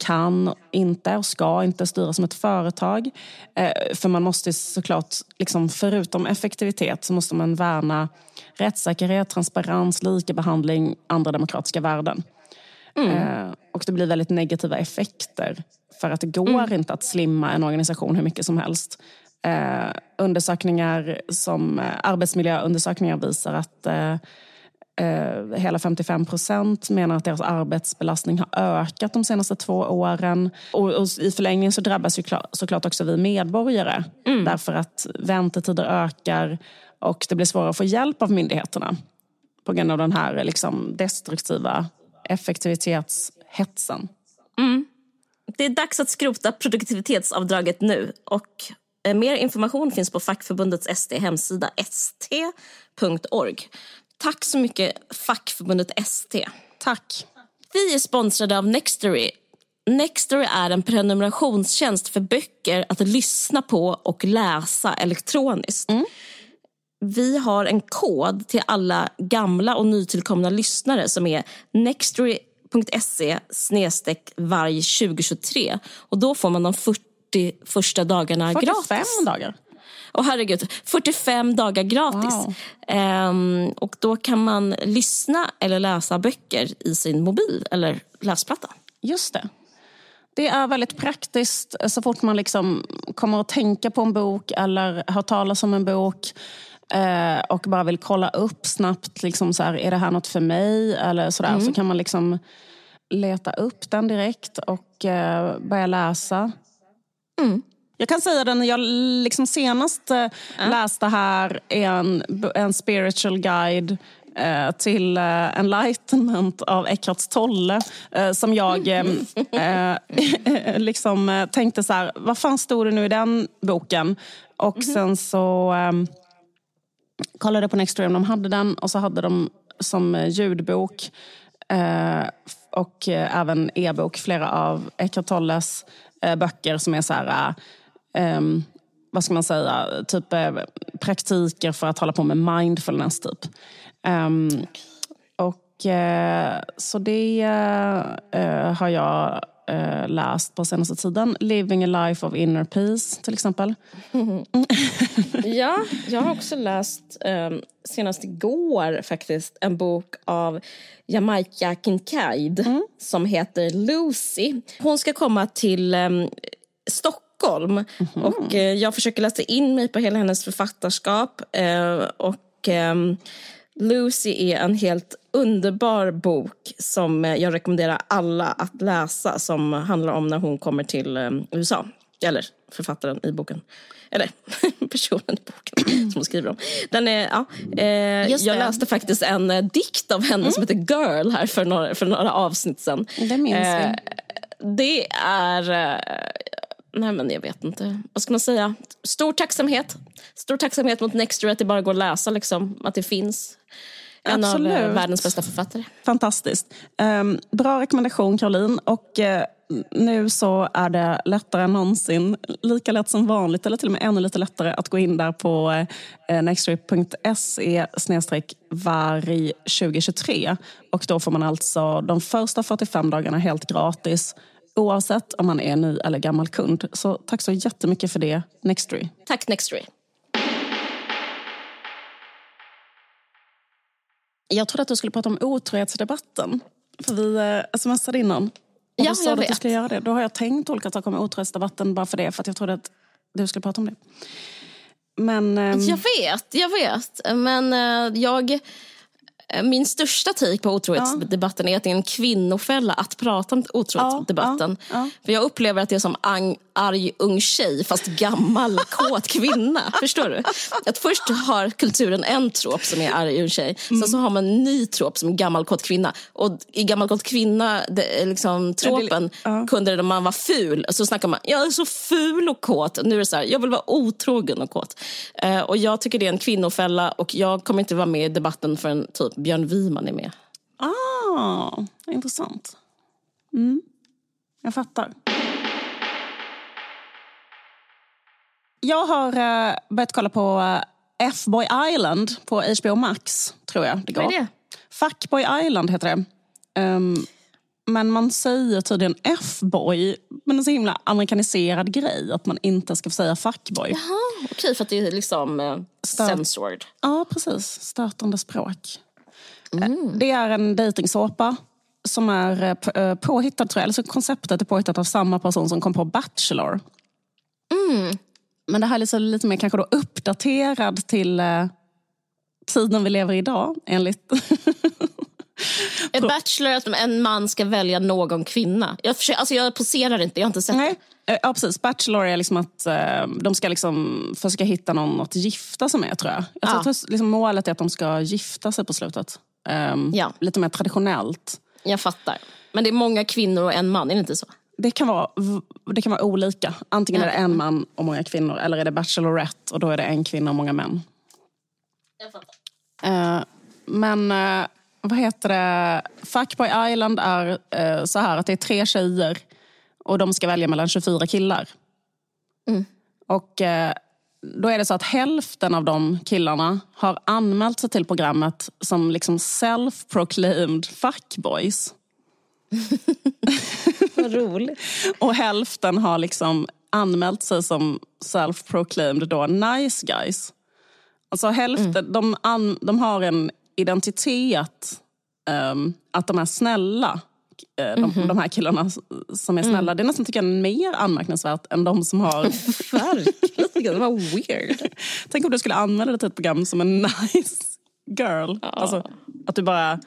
kan inte och ska inte styra som ett företag. Eh, för man måste såklart, liksom, förutom effektivitet, så måste man värna rättssäkerhet, transparens, likabehandling, andra demokratiska värden. Mm. Eh, och det blir väldigt negativa effekter för att det går mm. inte att slimma en organisation hur mycket som helst. Eh, undersökningar som eh, arbetsmiljöundersökningar visar att eh, eh, hela 55 procent menar att deras arbetsbelastning har ökat de senaste två åren. Och, och I förlängningen så drabbas ju klar, såklart också vi medborgare mm. därför att väntetider ökar och det blir svårare att få hjälp av myndigheterna på grund av den här liksom, destruktiva effektivitetshetsen. Mm. Det är dags att skrota produktivitetsavdraget nu och mer information finns på fackförbundets ST hemsida st.org. Tack så mycket fackförbundet ST. Tack. Vi är sponsrade av Nextory. Nextory är en prenumerationstjänst för böcker att lyssna på och läsa elektroniskt. Mm. Vi har en kod till alla gamla och nytillkomna lyssnare som är nextory.se varg 2023 och då får man de 40 40 första dagarna 45 gratis. 45 dagar? Och herregud, 45 dagar gratis. Wow. Ehm, och då kan man lyssna eller läsa böcker i sin mobil eller läsplatta. Just det. Det är väldigt praktiskt så fort man liksom kommer att tänka på en bok eller hör talas om en bok eh, och bara vill kolla upp snabbt, liksom så här, är det här något för mig? Eller sådär, mm. Så kan man liksom leta upp den direkt och eh, börja läsa. Mm. Jag kan säga det när jag liksom senast mm. läste här en, en spiritual guide eh, till eh, Enlightenment av Eckhart Tolle. Eh, som jag eh, liksom tänkte så här, vad fan stod det nu i den boken? Och mm. sen så um, kollade jag på Nextory om de hade den och så hade de som ljudbok och även e-bok flera av Eckhart Tolles eh, böcker som är så här, eh, vad ska man säga, typ eh, praktiker för att hålla på med mindfulness. typ. Um, och eh, Så det eh, har jag eh, läst på senaste tiden. Living a life of inner peace till exempel. ja, jag har också läst eh, senast igår faktiskt en bok av Jamaica Kincaid mm. som heter Lucy. Hon ska komma till eh, Stockholm mm -hmm. och eh, jag försöker läsa in mig på hela hennes författarskap eh, och ehm, Lucy är en helt underbar bok som jag rekommenderar alla att läsa som handlar om när hon kommer till USA. Eller författaren i boken. Eller personen i boken som hon skriver om. Den är, ja, eh, jag läste faktiskt en eh, dikt av henne mm. som heter Girl här för några, för några avsnitt sen. Det minns eh, vi. Det är... Eh, nej men jag vet inte. Vad ska man säga? Stor tacksamhet. Stor tacksamhet mot Nextory att det bara går att läsa liksom. Att det finns. En Absolut. av världens bästa författare. Fantastiskt. Um, bra rekommendation Caroline. Och uh, nu så är det lättare än någonsin, lika lätt som vanligt eller till och med ännu lite lättare att gå in där på uh, nexttrip.se varg 2023. Och då får man alltså de första 45 dagarna helt gratis oavsett om man är ny eller gammal kund. Så tack så jättemycket för det, Nextory. Tack Nextory. Jag trodde att du skulle prata om otrohetsdebatten. För vi eh, smsade innan. Och ja, du sa att du skulle göra det. Då har jag tänkt olika saker om otrohetsdebatten bara för det. För att jag trodde att du skulle prata om det. Men, eh, jag vet, jag vet. Men eh, jag Eh, min största take på otrohetsdebatten ja. är att det är en kvinnofälla att prata om otrohetsdebatten. Ja, ja, För jag upplever att det är som ang, arg ung tjej fast gammal kåt kvinna. Förstår du? Att först har kulturen en trop som är arg ung tjej. Mm. Sen så har man en ny trop som är gammal kåt kvinna. Och i gammal kåt kvinna, det, liksom, tropen, kunde det man var ful. Så snackar man, jag är så ful och kåt. Nu är det så här, jag vill vara otrogen och kåt. Uh, och jag tycker det är en kvinnofälla och jag kommer inte vara med i debatten förrän typ Björn Wiman är med. Ah, intressant. Mm. Jag fattar. Jag har uh, börjat kolla på uh, F-boy Island på HBO Max, tror jag det går. Vad är det? Fuckboy Island heter det. Um, men man säger tydligen F-boy, men en så himla amerikaniserad grej att man inte ska få säga fuckboy. Jaha, okej, okay, för att det är liksom uh, censored. Ja, precis. Stötande språk. Mm. Det är en dejtingsåpa som är eh, eh, påhittad, tror jag. Alltså konceptet är påhittat av samma person som kom på Bachelor. Mm. Men det här är lite, lite mer kanske då uppdaterad till eh, tiden vi lever i idag, enligt... är Bachelor att en man ska välja någon kvinna? Jag, försöker, alltså jag poserar inte, jag har inte sett Nej. det. Ja, precis. Bachelor är liksom att eh, de ska liksom försöka hitta någon att gifta sig med, tror jag. jag tror ja. att liksom målet är att de ska gifta sig på slutet. Um, ja. Lite mer traditionellt. Jag fattar. Men det är många kvinnor och en man, är det inte så? Det kan vara, det kan vara olika. Antingen är det en man och många kvinnor eller är det Bachelorette och då är det en kvinna och många män. Jag fattar. Uh, men uh, vad heter det? Fuckboy Island är uh, så här att det är tre tjejer och de ska välja mellan 24 killar. Mm. Och då är det så att hälften av de killarna har anmält sig till programmet som liksom self-proclaimed fuckboys. Vad roligt. och hälften har liksom anmält sig som self-proclaimed då nice guys. Alltså hälften, mm. de, an, de har en identitet um, att de är snälla Eh, de, mm-hmm. de här killarna som är snälla. Mm. Det är nästan tycker jag, mer anmärkningsvärt än de som har... Verkligen, det var weird. Tänk om du skulle anmäla dig till ett program som en nice girl. Ja. Alltså, att du bara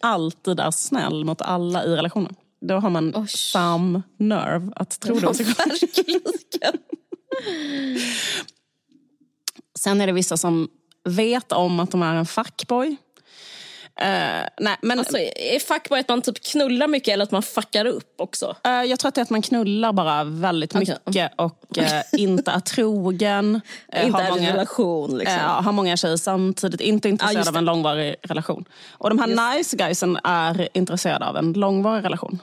alltid är snäll mot alla i relationen. Då har man oh, some nerve att tro det. Verkligen. Sen är det vissa som vet om att de är en fuckboy. Uh, nej, men, alltså, är fuckboy att man typ knullar mycket eller att man fuckar upp också? Uh, jag tror att det är att man knullar bara väldigt okay. mycket och uh, inte är trogen. inte är i en relation. Liksom. har många tjejer samtidigt. Inte intresserad av en långvarig relation. Och de här just. nice guysen är intresserade av en långvarig relation.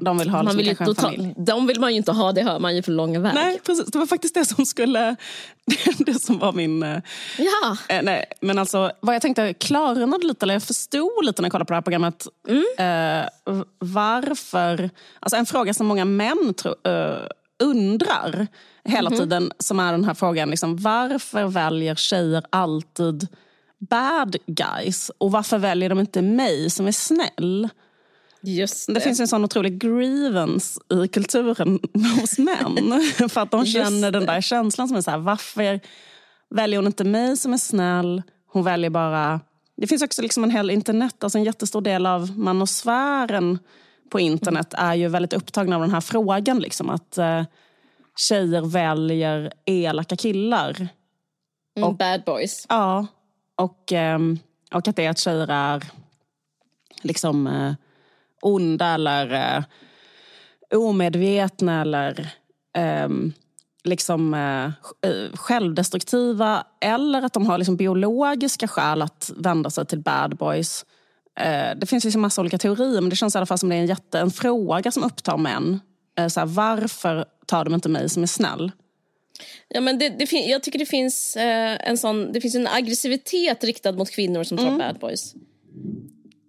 De vill ha man vill en familj. De vill man ju inte ha, det hör man ju för långa väg. Nej, precis. Det var faktiskt det som skulle... Det som var min... Eh, ja. Eh, nej, men alltså, vad jag tänkte klarnade lite, eller jag förstod lite när jag kollade på det här programmet. Mm. Eh, varför... Alltså en fråga som många män tro, eh, undrar hela mm. tiden, som är den här frågan. Liksom, varför väljer tjejer alltid bad guys? Och varför väljer de inte mig som är snäll? Just det. det finns en sån otrolig grievance i kulturen hos män. för att de känner den där känslan som är så här, varför väljer hon inte mig som är snäll? Hon väljer bara Det finns också liksom en hel internet, alltså en jättestor del av manosfären på internet är ju väldigt upptagna av den här frågan. Liksom, att eh, tjejer väljer elaka killar. Mm, bad boys. Ja, och, ehm, och att det är att tjejer är liksom eh, onda eller eh, omedvetna eller ehm, liksom eh, eh, självdestruktiva eller att de har liksom biologiska skäl att vända sig till bad boys. Eh, det finns liksom massa olika teorier men det känns i alla fall som det är en, jätte, en fråga som upptar män. Eh, så varför tar de inte mig som är snäll? Ja, men det, det jag tycker det finns, eh, en sån, det finns en aggressivitet riktad mot kvinnor som tar mm. bad boys.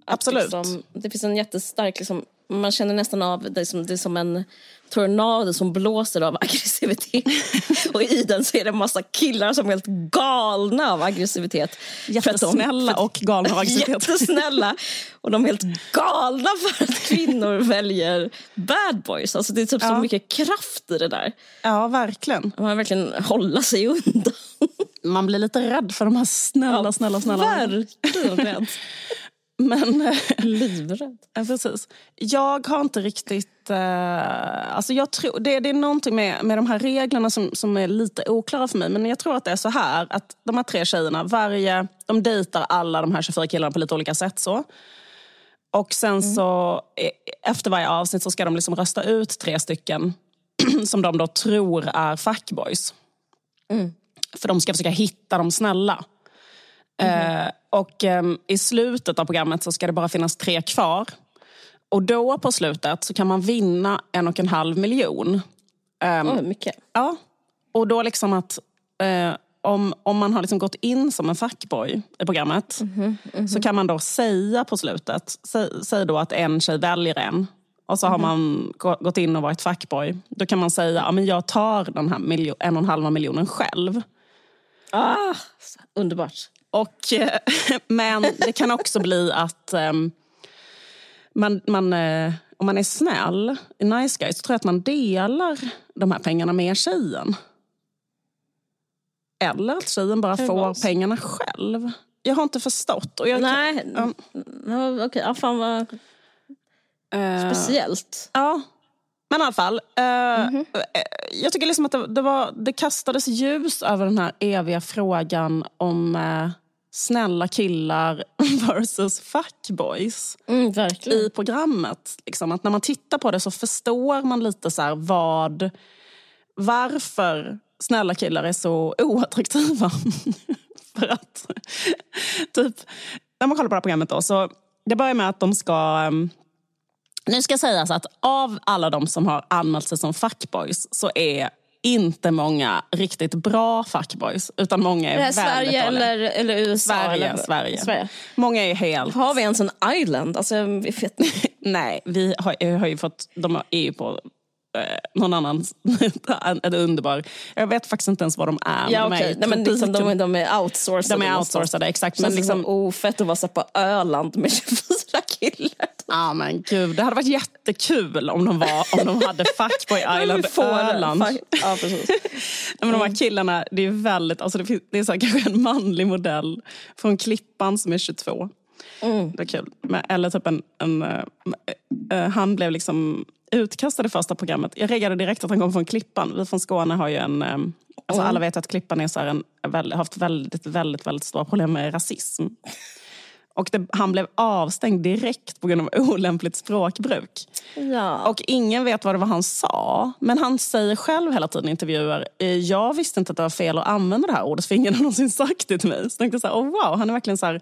Absolut. Liksom, det finns en jättestark liksom, man känner nästan av det som, det är som en tornado som blåser av aggressivitet. och i den så är det en massa killar som är helt galna av aggressivitet. Jättesnälla och galna av aggressivitet. Jättesnälla. Och de är helt galna för att kvinnor väljer bad boys. Alltså det är typ ja. så mycket kraft i det där. Ja, verkligen. Man verkligen hålla sig undan. Man blir lite rädd för de här snälla, ja, snälla, snälla. Verkligen rädd. Men, eh, Livrädd. Ja, precis. Jag har inte riktigt... Eh, alltså jag tror, det, det är någonting med, med de här reglerna som, som är lite oklara för mig. Men jag tror att det är så här att de här tre tjejerna, varje, de dejtar alla de här 24 killarna på lite olika sätt. så. Och sen mm. så efter varje avsnitt så ska de liksom rösta ut tre stycken som de då tror är fuckboys. Mm. För de ska försöka hitta de snälla. Mm. Eh, och eh, i slutet av programmet så ska det bara finnas tre kvar. Och då på slutet så kan man vinna en och en halv miljon. Um, oh, mycket. Ja. Och då liksom att eh, om, om man har liksom gått in som en fuckboy i programmet mm -hmm, mm -hmm. så kan man då säga på slutet, säg, säg då att en tjej väljer en och så har mm -hmm. man gått in och varit fuckboy. Då kan man säga, ja jag tar den här miljon, en och en halva miljonen själv. Ah, underbart. Och, eh, men det kan också bli att um, man, man, uh, om man är snäll, nice guy, så tror jag att man delar de här pengarna med tjejen. Eller att tjejen bara får pengarna själv. Jag har inte förstått. Och jag, Nej, um, okej. Okay. Ja, fan vad uh, speciellt. Ja. Men i alla fall, uh, mm -hmm. jag tycker liksom att det, det, var, det kastades ljus över den här eviga frågan om uh, snälla killar versus fuckboys mm, i programmet. Liksom, att när man tittar på det så förstår man lite så vad, varför snälla killar är så oattraktiva. För att, typ, när man kollar på det här programmet då, så det börjar med att de ska um, nu ska sägas att av alla de som har anmält sig som fuckboys så är inte många riktigt bra fuckboys. Utan många är, är väldigt Sverige eller, eller USA? Sverige, eller? Sverige. Sverige. Många är helt... Har vi ens en island? Alltså, vi vet Nej, vi har, har ju fått... De är ju på någon annan, en underbar... Jag vet faktiskt inte ens vad de är. Ja, okay. de, är Nej, men liksom, de, de är outsourcade. De är outsourcade, exakt. Men liksom, ofett att vara på Öland med 24 killar. Ja men gud, det hade varit jättekul om de, var, om de hade Fuckboy Island Öland. Ja, precis. men de här killarna, det är väldigt, alltså det, finns, det är så kanske en manlig modell från Klippan som är 22. Mm. Det är kul. Eller typ en, en uh, han blev liksom utkastad i första programmet. Jag reagerade direkt att han kom från Klippan. Vi från Skåne har ju en... Um, alltså mm. Alla vet att Klippan är så en, har haft väldigt, väldigt, väldigt stora problem med rasism. Och det, han blev avstängd direkt på grund av olämpligt språkbruk. Ja. Och ingen vet vad det var han sa. Men han säger själv hela tiden i intervjuer, jag visste inte att det var fel att använda det här ordet för ingen har någonsin sagt det till mig. Så jag tänkte så här, oh wow, han är verkligen så här,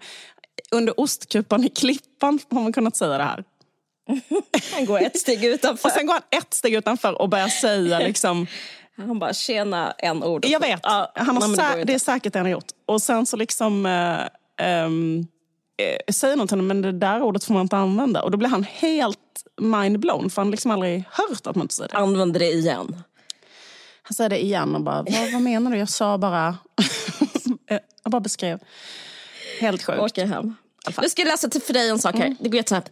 under ostkupan i Klippan har man kunnat säga det här. Han går ett steg utanför. och sen går han ett steg utanför och börjar säga liksom han bara, tjena en ord. Jag vet, han har det, det är säkert det han har gjort. Och sen så liksom uh, um, eh, säger honom, men det där ordet får man inte använda. Och då blir han helt mindblown, för han har liksom aldrig hört att man inte säger det. Använder det igen? Han säger det igen och bara, vad, vad menar du? Jag sa bara... jag bara beskrev. Helt sjukt. Åker hem. Nu ska jag läsa till för dig en sak här. Mm. Det går jättesnabbt.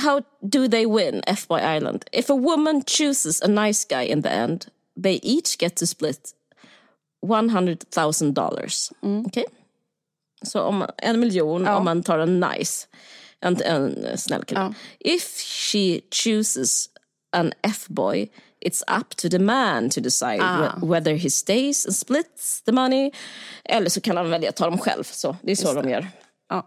How do they win F-Boy Island? If a woman chooses a nice guy in the end, they each get to split $100,000. Mm. Okay? Så om en miljon ja. om man tar en nice, en, en snäll kille. Ja. If she chooses an F-boy it's up to the man to decide ah. whether he stays and splits the money eller så kan han välja att ta dem själv. Så, det är så Just de gör. Ja.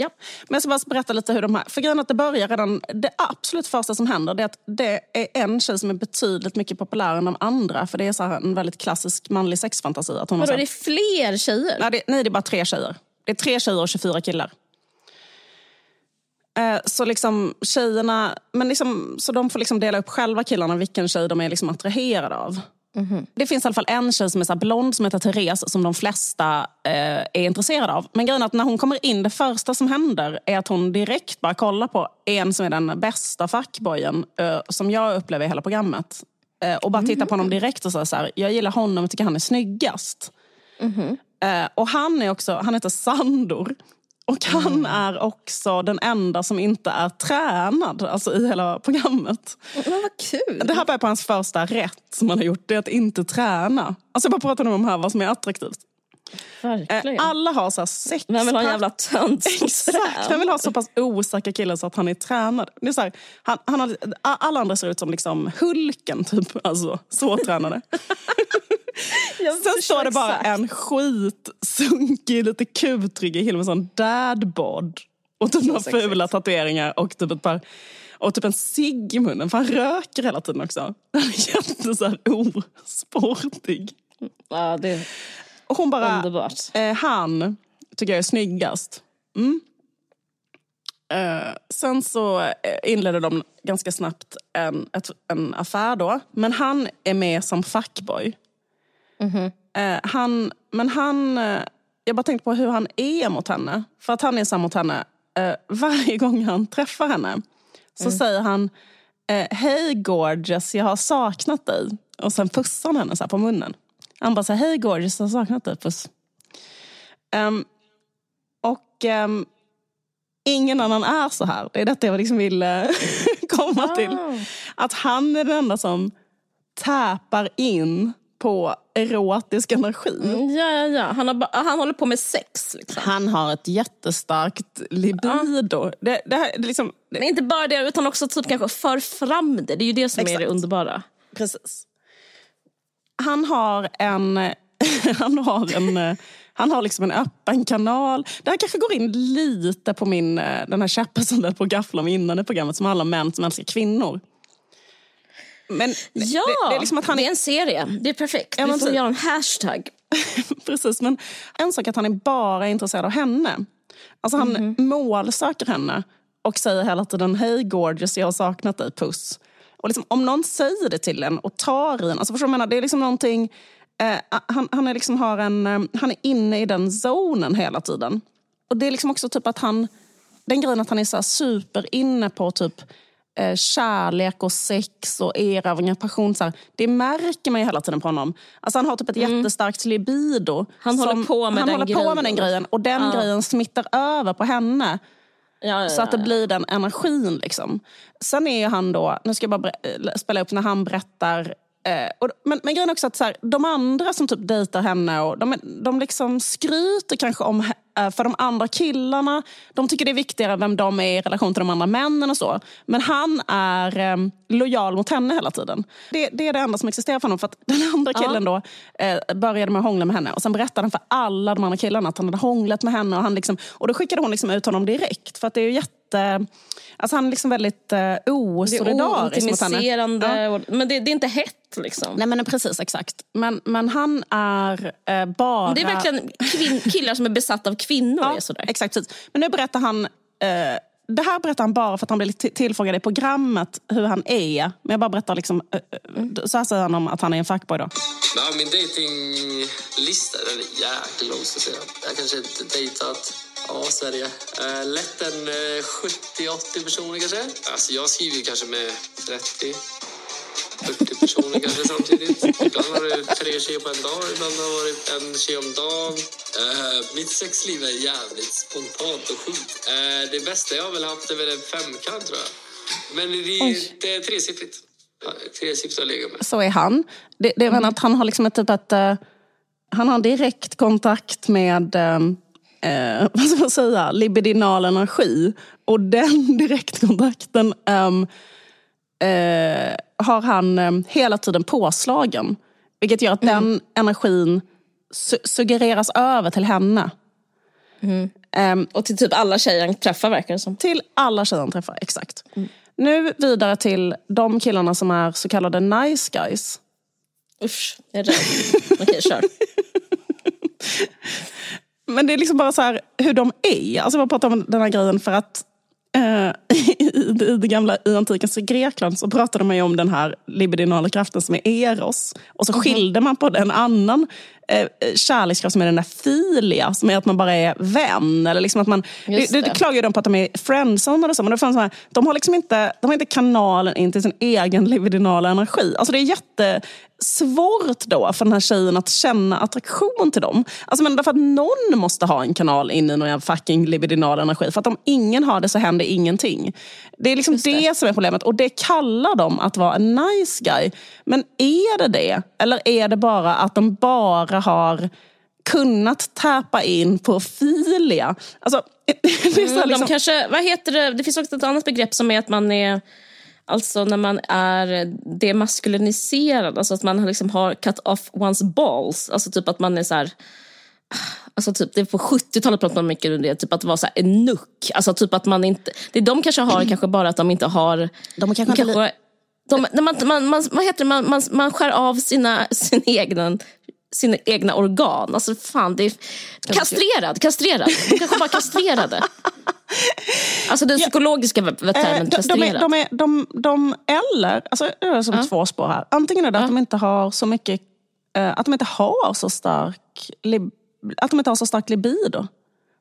Ja. Men jag ska bara berätta lite hur de här... För grejen att det börjar redan... Det absolut första som händer det är att det är en tjej som är betydligt mycket populärare än de andra. För det är så en väldigt klassisk manlig sexfantasi. Att hon Vadå, så... det är fler tjejer? Nej det, nej, det är bara tre tjejer. Det är tre tjejer och 24 killar. Eh, så liksom tjejerna, men liksom, så de får liksom dela upp själva killarna vilken tjej de är liksom attraherade av. Mm-hmm. Det finns i alla fall en tjej som är så blond som heter Therese som de flesta eh, är intresserade av. Men grejen är att när hon kommer in, det första som händer är att hon direkt bara kollar på en som är den bästa fuckboyen eh, som jag upplever i hela programmet. Eh, och bara mm-hmm. tittar på honom direkt och säger så här, jag gillar honom och tycker han är snyggast. Mm-hmm. och han är också, han heter Sandor. Och han mm. är också den enda som inte är tränad alltså i hela programmet. Men vad kul! Det här var på hans första rätt som han har gjort, det är att inte träna. Alltså jag bara pratar om här vad som är attraktivt. Verkligen. Eh, alla har så här sex... Vem vill ha en jävla tönt Exakt, vem vill ha så pass osäker kille så att han är tränad? Det är så här, han, han har, alla andra ser ut som liksom Hulken, typ. Alltså, så tränade. Sen står det bara en skitsunkig, lite med sån dadbod. Och typ några fula tatueringar och typ ett par och typ en cigg i munnen, för han röker hela tiden också. Han är jätte så här osportig. Ja, det och hon bara, underbart. Eh, han tycker jag är snyggast. Mm. Eh, sen så eh, inledde de ganska snabbt en, ett, en affär då. Men han är med som fuckboy. Mm-hmm. Eh, han, men han, eh, jag bara tänkte på hur han är mot henne. För att han är så mot henne. Eh, varje gång han träffar henne så mm. säger han Hej gorgeous, jag har saknat dig. Och sen pussar han henne så på munnen. Han bara så hej gorgeous, jag har saknat dig, puss. Um, och um, ingen annan är så här. Det är detta jag liksom vill komma till. Att han är den enda som täpar in på erotisk energi. Mm, ja, ja, ja. Han, har, han håller på med sex. Liksom. Han har ett jättestarkt libido. Ja. Det, det här, det liksom, det... Men inte bara det, utan också typ kanske för fram det. Det är ju det som Exakt. är det underbara. Precis. Han har en... han har en han har liksom en öppen kanal. Det här kanske går in lite på min, den här käpphästen på gafflar med innan i programmet som handlar om män som älskar kvinnor. Men ja, det, det, är liksom att han... det är en serie. Det är perfekt. Ja, Vi får göra en hashtag. Precis, men en sak är att han är bara intresserad av henne. Alltså han mm -hmm. målsöker henne och säger hela tiden hej gorgeous, jag har saknat dig, puss. Och liksom, om någon säger det till en och tar i en, alltså förstår du menar? Det är liksom någonting, eh, han, han, är liksom har en, eh, han är inne i den zonen hela tiden. Och det är liksom också typ att han, den grejen att han är så super inne på typ eh, kärlek och sex och erövring av passion. Så här, det märker man ju hela tiden på honom. Alltså han har typ ett mm. jättestarkt libido. Han som, håller på med, han den, håller på med den grejen. Och den ja. grejen smittar över på henne. Ja, ja, så att det blir den energin. Liksom. Sen är han då, nu ska jag bara eh, spela upp när han berättar Eh, och, men, men grejen också att så här, de andra som typ dejtar henne, och de, de liksom skryter kanske om eh, för de andra killarna. De tycker det är viktigare vem de är i relation till de andra männen och så. Men han är eh, lojal mot henne hela tiden. Det, det, är det enda som existerar för honom. För att den andra killen ja. då eh, började med att hångla med henne och sen berättade han för alla de andra killarna att han hade hånglat med henne. Och, han liksom, och då skickade hon liksom ut honom direkt. För att det är ju jätte... Alltså han är liksom väldigt eh, osolidarisk mot henne. Ja. Men det, det är inte hett Liksom. Nej men precis, exakt. Men, men han är eh, bara... Det är verkligen kvin- killar som är besatta av kvinnor. Ja, är sådär. Exakt. Men nu berättar han... Eh, det här berättar han bara för att han blev tillfrågad i programmet hur han är. Men jag bara berättar liksom... Mm. Så här säger han om att han är en fuckboy då. Ja, min datinglista är jäkligt lång ska jag säga. Jag har kanske inte dejtat Ja, Sverige. Eh, lätt en eh, 70-80 personer kanske. Alltså jag skriver kanske med 30. 40 personer kanske samtidigt. Ibland har det tre tjejer på en dag, ibland har det varit en tjej om dagen. Uh, mitt sexliv är jävligt spontant och sjukt. Uh, det bästa jag har väl haft är väl en femkant tror jag. Men det, det är tresiffrigt. Tresiffrigt har jag legat med. Så är han. Det, det är mm. att han har liksom ett typ ett... Uh han har direkt kontakt med eh, vad ska man säga, libidinal energi. Och den direktkontakten um, eh, har han um, hela tiden påslagen. Vilket gör att mm. den energin su suggereras över till henne. Mm. Um, och till typ alla tjejer han träffar verkar det som. Till alla tjejer han träffar, exakt. Mm. Nu vidare till de killarna som är så kallade nice guys. Usch, jag är rädd. Okej, kör. Men det är liksom bara så här, hur de är. Alltså jag pratar om den här grejen för att eh, i, i det gamla i antikens Grekland så pratade man ju om den här libidinala kraften som är eros. Och så -hmm. skilde man på en annan eh, kärlekskraft som är den där filia, som är att man bara är vän. Eller liksom att man, det. det, det klagar ju de på att de är friendzonade och så, men det fanns så här, de har liksom inte, de har inte kanalen in till sin egen libidinala energi. Alltså det är jättesvårt då för den här tjejen att känna attraktion till dem. Alltså men därför att någon måste ha en kanal in i någon fucking libidinal energi. För att om ingen har det så händer ingenting. Det är liksom det. det. som är problemet och det kallar de att vara en nice guy. Men är det det? Eller är det bara att de bara har kunnat tappa in på filia? Alltså, det, är så mm, liksom... de kanske, vad heter det? det finns också ett annat begrepp som är att man är Alltså när man är demaskuliniserad, alltså att man liksom har cut off one's balls. Alltså typ att man är så här, Alltså typ, det på 70-talet pratade man mycket om det, typ att vara så en nuck. Alltså typ att man inte, det de kanske har kanske bara att de inte har... De kanske, kanske de, man, man, man, vad heter det, man, man, man skär av sina, sin egna, sina egna organ. Alltså fan, det är kastrerad, kastrerad. De kanske bara kastrerade. Alltså den psykologiska ja. termen eh, kastrerad. De, är, de, är, de, de, eller, alltså det är som ja. två spår här. Antingen är det att de inte har så mycket, eh, att de inte har så stark, att de inte har så stark libido.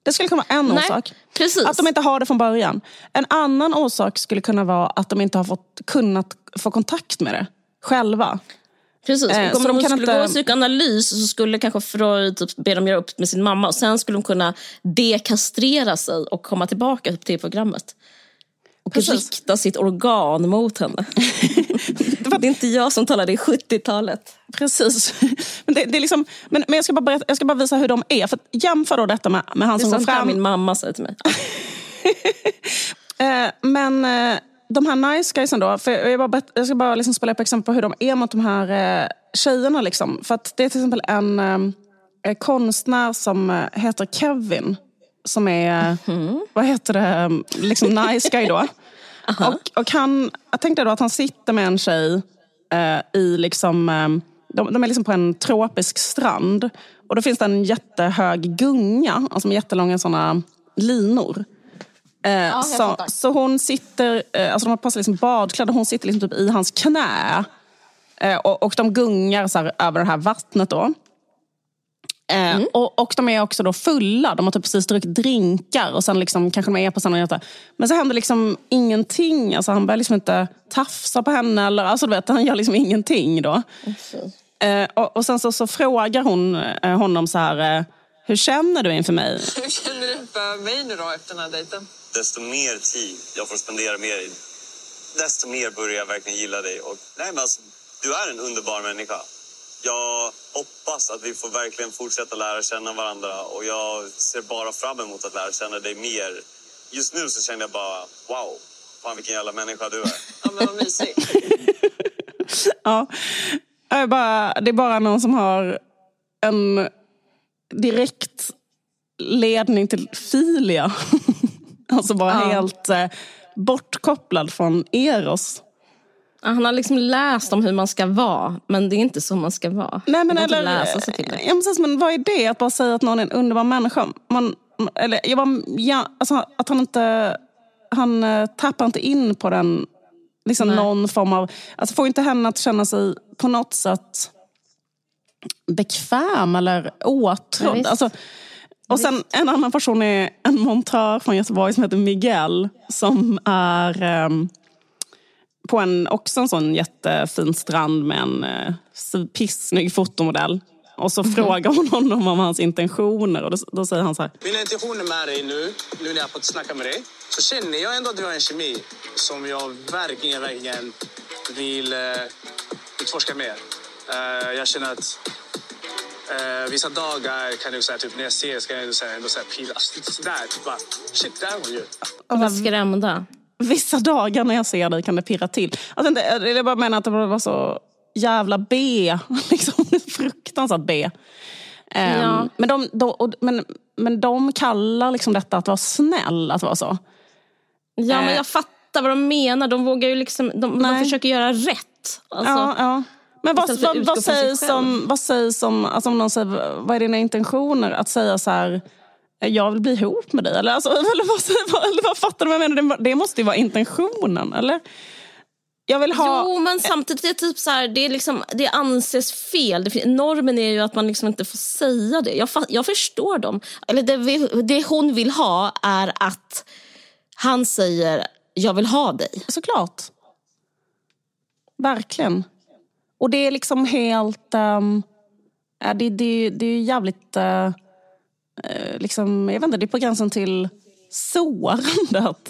Det skulle kunna vara en Nej, orsak. Precis. Att de inte har det från början. En annan orsak skulle kunna vara att de inte har fått, kunnat få kontakt med det själva. Precis, eh, om de, de skulle inte... gå psykoanalys så skulle kanske Freud typ be dem göra upp med sin mamma och sen skulle de kunna dekastrera sig och komma tillbaka till programmet. Och Precis. rikta sitt organ mot henne. det är inte jag som talade i 70-talet. Precis. Men, det, det är liksom, men, men jag, ska bara berätta, jag ska bara visa hur de är. För jämför då detta med, med han som går fram... min mamma säger till mig. Eh, men eh, de här nice guysen då. För jag, bara, jag ska bara liksom spela upp exempel på hur de är mot de här eh, tjejerna. Liksom. För att det är till exempel en eh, konstnär som heter Kevin. Som är, mm. vad heter det, liksom nice guy då. och, och han, jag tänkte då att han sitter med en tjej eh, i liksom, eh, de, de, är liksom på en tropisk strand. Och då finns det en jättehög gunga, alltså med jättelånga såna linor. Eh, ja, så, så hon sitter, eh, alltså de har på sig liksom badkläder, hon sitter liksom typ i hans knä. Eh, och, och de gungar så här, över det här vattnet då. Eh, mm. och, och de är också då fulla. De har typ precis druckit drinkar och sen liksom, kanske de är på samma. Men så händer liksom ingenting. Alltså, han börjar liksom inte tafsa på henne. Eller, alltså, du vet, han gör liksom ingenting då. Mm. Eh, och, och, sen så, så frågar hon eh, honom så här. Eh, hur känner du inför mig? Hur känner du inför mig nu då efter den här dejten? Desto mer tid jag får spendera med dig, desto mer börjar jag verkligen gilla dig. Och, nej, men alltså, du är en underbar människa jag hoppas att vi får verkligen fortsätta lära känna varandra och jag ser bara fram emot att lära känna dig mer. Just nu så känner jag bara wow, fan vilken jävla människa du är. Ja men vad mysigt. ja, det är, bara, det är bara någon som har en direkt ledning till filia. alltså bara ja. helt eh, bortkopplad från Eros. Han har liksom läst om hur man ska vara, men det är inte så man ska vara. Nej, men eller, läsa sig till det. Ja, precis, men vad är det att bara säga att någon är en underbar människa? Man, eller, jag bara, ja, alltså, att han inte han uh, tappar inte in på den liksom någon form av... Alltså får inte henne att känna sig på något sätt bekväm eller åtrådd. Ja, alltså, och sen en annan person är en montör från Göteborg som heter Miguel. Som är um, på en, också en sån jättefin strand med en eh, pissnygg fotomodell. Och så mm. frågar hon honom om hans intentioner och då, då, säger han så här. Mina intentioner med dig nu, nu när jag har fått snacka med dig, så känner jag ändå att vi har en kemi som jag verkligen, verkligen vill uh, utforska mer. Uh, jag känner att Eh, vissa dagar kan jag så här, typ, när jag ser det ska jag ändå, här, ändå här, pila. Alltså, lite sådär. Typ, bara, shit, där är hon ju. Var skrämda. Vissa dagar när jag ser dig kan det pirra till. Alltså, inte, jag bara menar att det var så jävla B. Liksom, fruktansvärt B. Ehm, Ja. men, de, de, och, men, men de kallar liksom detta att vara snäll att vara så. Ja, men Eh. jag fattar vad de menar. De vågar ju liksom, de, de försöker göra rätt. Alltså, ja, ja. Men vad, vad, vad, sägs om, vad sägs om, alltså om någon säger, vad är dina intentioner? Att säga så här, jag vill bli ihop med dig. Eller, alltså, eller, vad, eller vad fattar du vad jag menar? Det, måste ju vara intentionen, eller? Jag vill ha... Jo, men samtidigt är typ så här, det, är liksom, det anses fel. Det, normen är ju att man liksom inte får säga det. Jag, jag förstår dem. Eller det, vi- det hon vill ha är att han säger jag vill ha dig. Såklart. Verkligen. Och det är liksom helt... ehm, ja, det, det, det är jävligt... eh, liksom, jag vet inte, det är på gränsen till sårande att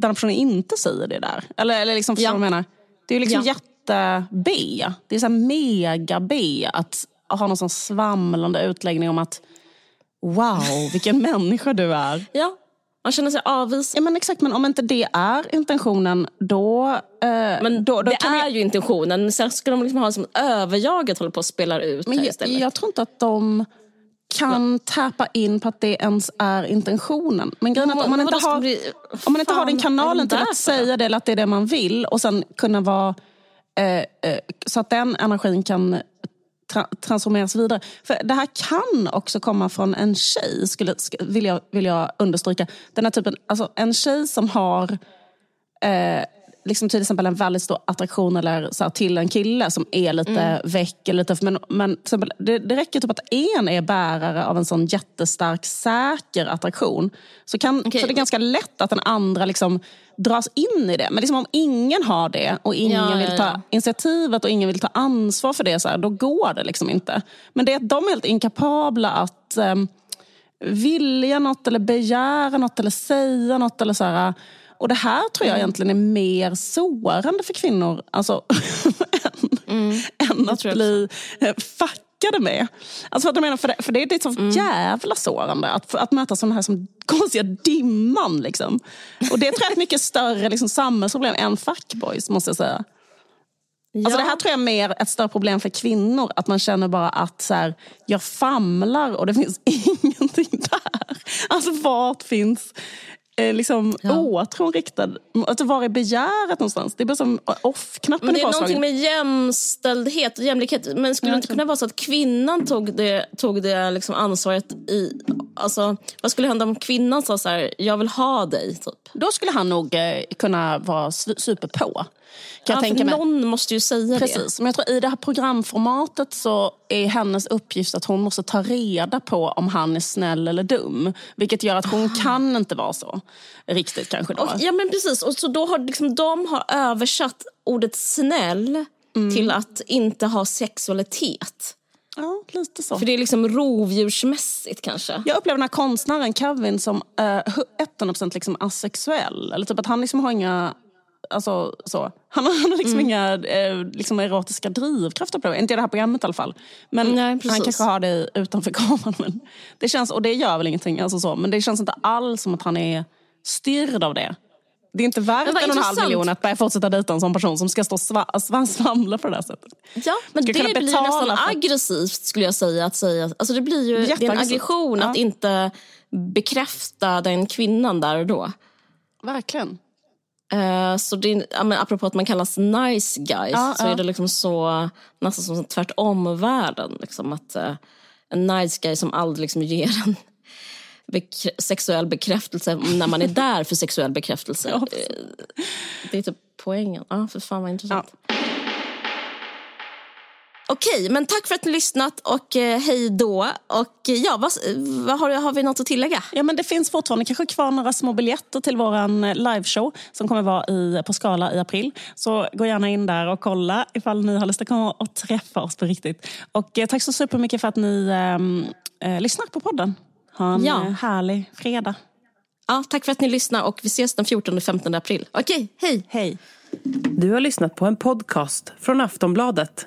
den personen inte säger det där. Eller, eller liksom, förstår du vad jag menar? Det är liksom Ja. jätte-B. Det är så mega-B att ha någon sån svamlande utläggning om att wow, vilken människa du är. Ja, man känner sig avvisad. Ja, men exakt, men om inte det är intentionen, då... Eh, Men då, då det är jag- ju intentionen. Sen ska de liksom ha som överjaget håller på att spela ut Men här jag, istället. jag tror inte att de kan tappa in på att det ens är intentionen. Men grejen är att om man Men inte har, bli- om man inte har den kanalen till att säga det eller att det är det man vill och sen kunna vara... Eh, eh, så att den energin kan tra transformeras vidare. För det här kan också komma från en tjej, skulle, vill, jag, vill jag understryka. Den här typen, alltså en tjej som har eh, liksom till exempel en väldigt stor attraktion eller så här, till en kille som är lite Mm. väck. Eller lite, men men till exempel, det, det räcker typ att en är bärare av en sån jättestark, säker attraktion. Så, kan, Okej. så det är ganska lätt att den andra liksom dras in i det. Men liksom om ingen har det och ingen Ja, vill ta ja. initiativet och ingen vill ta ansvar för det, så här, då går det liksom inte. Men det är att de är helt inkapabla att ehm, vilja något eller begära något eller säga något. Eller så här. Och det här tror jag egentligen är mer sårande för kvinnor alltså, än, än att bli eh, fuckade med. Alltså, att jag menar, för, det, för det är det så jävla sårande att, att möta sådana här som konstiga dimman. Liksom. Och det tror jag är ett mycket större liksom, samhällsproblem än fuckboys, måste jag säga. Alltså det här tror jag är mer ett större problem för kvinnor. Att man känner bara att så här, jag famlar och det finns ingenting där. Alltså vart finns eh, liksom, åtrån riktad? Alltså, var är begäret någonstans? Det är bara som off-knappen Men det är någonting med jämställdhet och jämlikhet. Men skulle Ja, det inte kunna vara så att kvinnan tog det, tog det liksom ansvaret i... Alltså, vad skulle hända om kvinnan sa så här, jag vill ha dig? Typ. Då skulle han nog eh, kunna vara superpå. Kan jag Ja, för tänka mig. någon måste ju säga Precis, men jag tror i det här programformatet så är hennes uppgift att hon måste ta reda på om han är snäll eller dum. Vilket gör att hon kan inte vara så. Riktigt kanske då. Och, ja men precis, och så då har liksom, de har översatt ordet snäll Mm. till att inte ha sexualitet. Ja, lite så. För det är liksom rovdjursmässigt kanske. Jag upplever den här konstnären Kevin som uh, 100% liksom asexuell. Eller typ att han liksom har inga... Alltså, så. Han, har- han har liksom Mm. inga eh, liksom erotiska drivkrafter på det. Inte i det här programmet i alla fall. Men Nej, han kanske har det utanför kameran. Men det känns, och det gör väl ingenting. Alltså så. Men det känns inte alls som att han är styrd av det. Det är inte värt en och en halv miljon att börja fortsätta dejta en sån person som ska stå och sva, sva, svamla på det där sättet. Ja, men Ska det blir nästan för- aggressivt skulle jag säga. Att säga. Alltså det blir ju det är en aggression Ja. att inte bekräfta den kvinnan där och då. Verkligen. Eh, så det är, ja, men apropå att man kallas nice guys Ja, så ja. är det liksom så nästan som tvärtom världen. Liksom att eh, en nice guy som aldrig liksom ger en bekrä- sexuell bekräftelse när man är där för sexuell bekräftelse. Ja, Eh, det är typ poängen. Ja, för fan vad intressant. Okej, men tack för att ni lyssnat och eh, hej då. Och eh, ja, vad, vad har, har vi något att tillägga? Ja, men det finns fortfarande kanske kvar några små biljetter till vår liveshow som kommer vara i, på Skala i april. Så gå gärna in där och kolla ifall ni har lust att komma och träffa oss på riktigt. Och eh, tack så supermycket för att ni ehm, eh, lyssnar på podden. Ha en Ja. eh, härlig fredag. Ja, tack för att ni lyssnade och vi ses den 14-15 april. Okej, hej! Hej! Du har lyssnat på en podcast från Aftonbladet.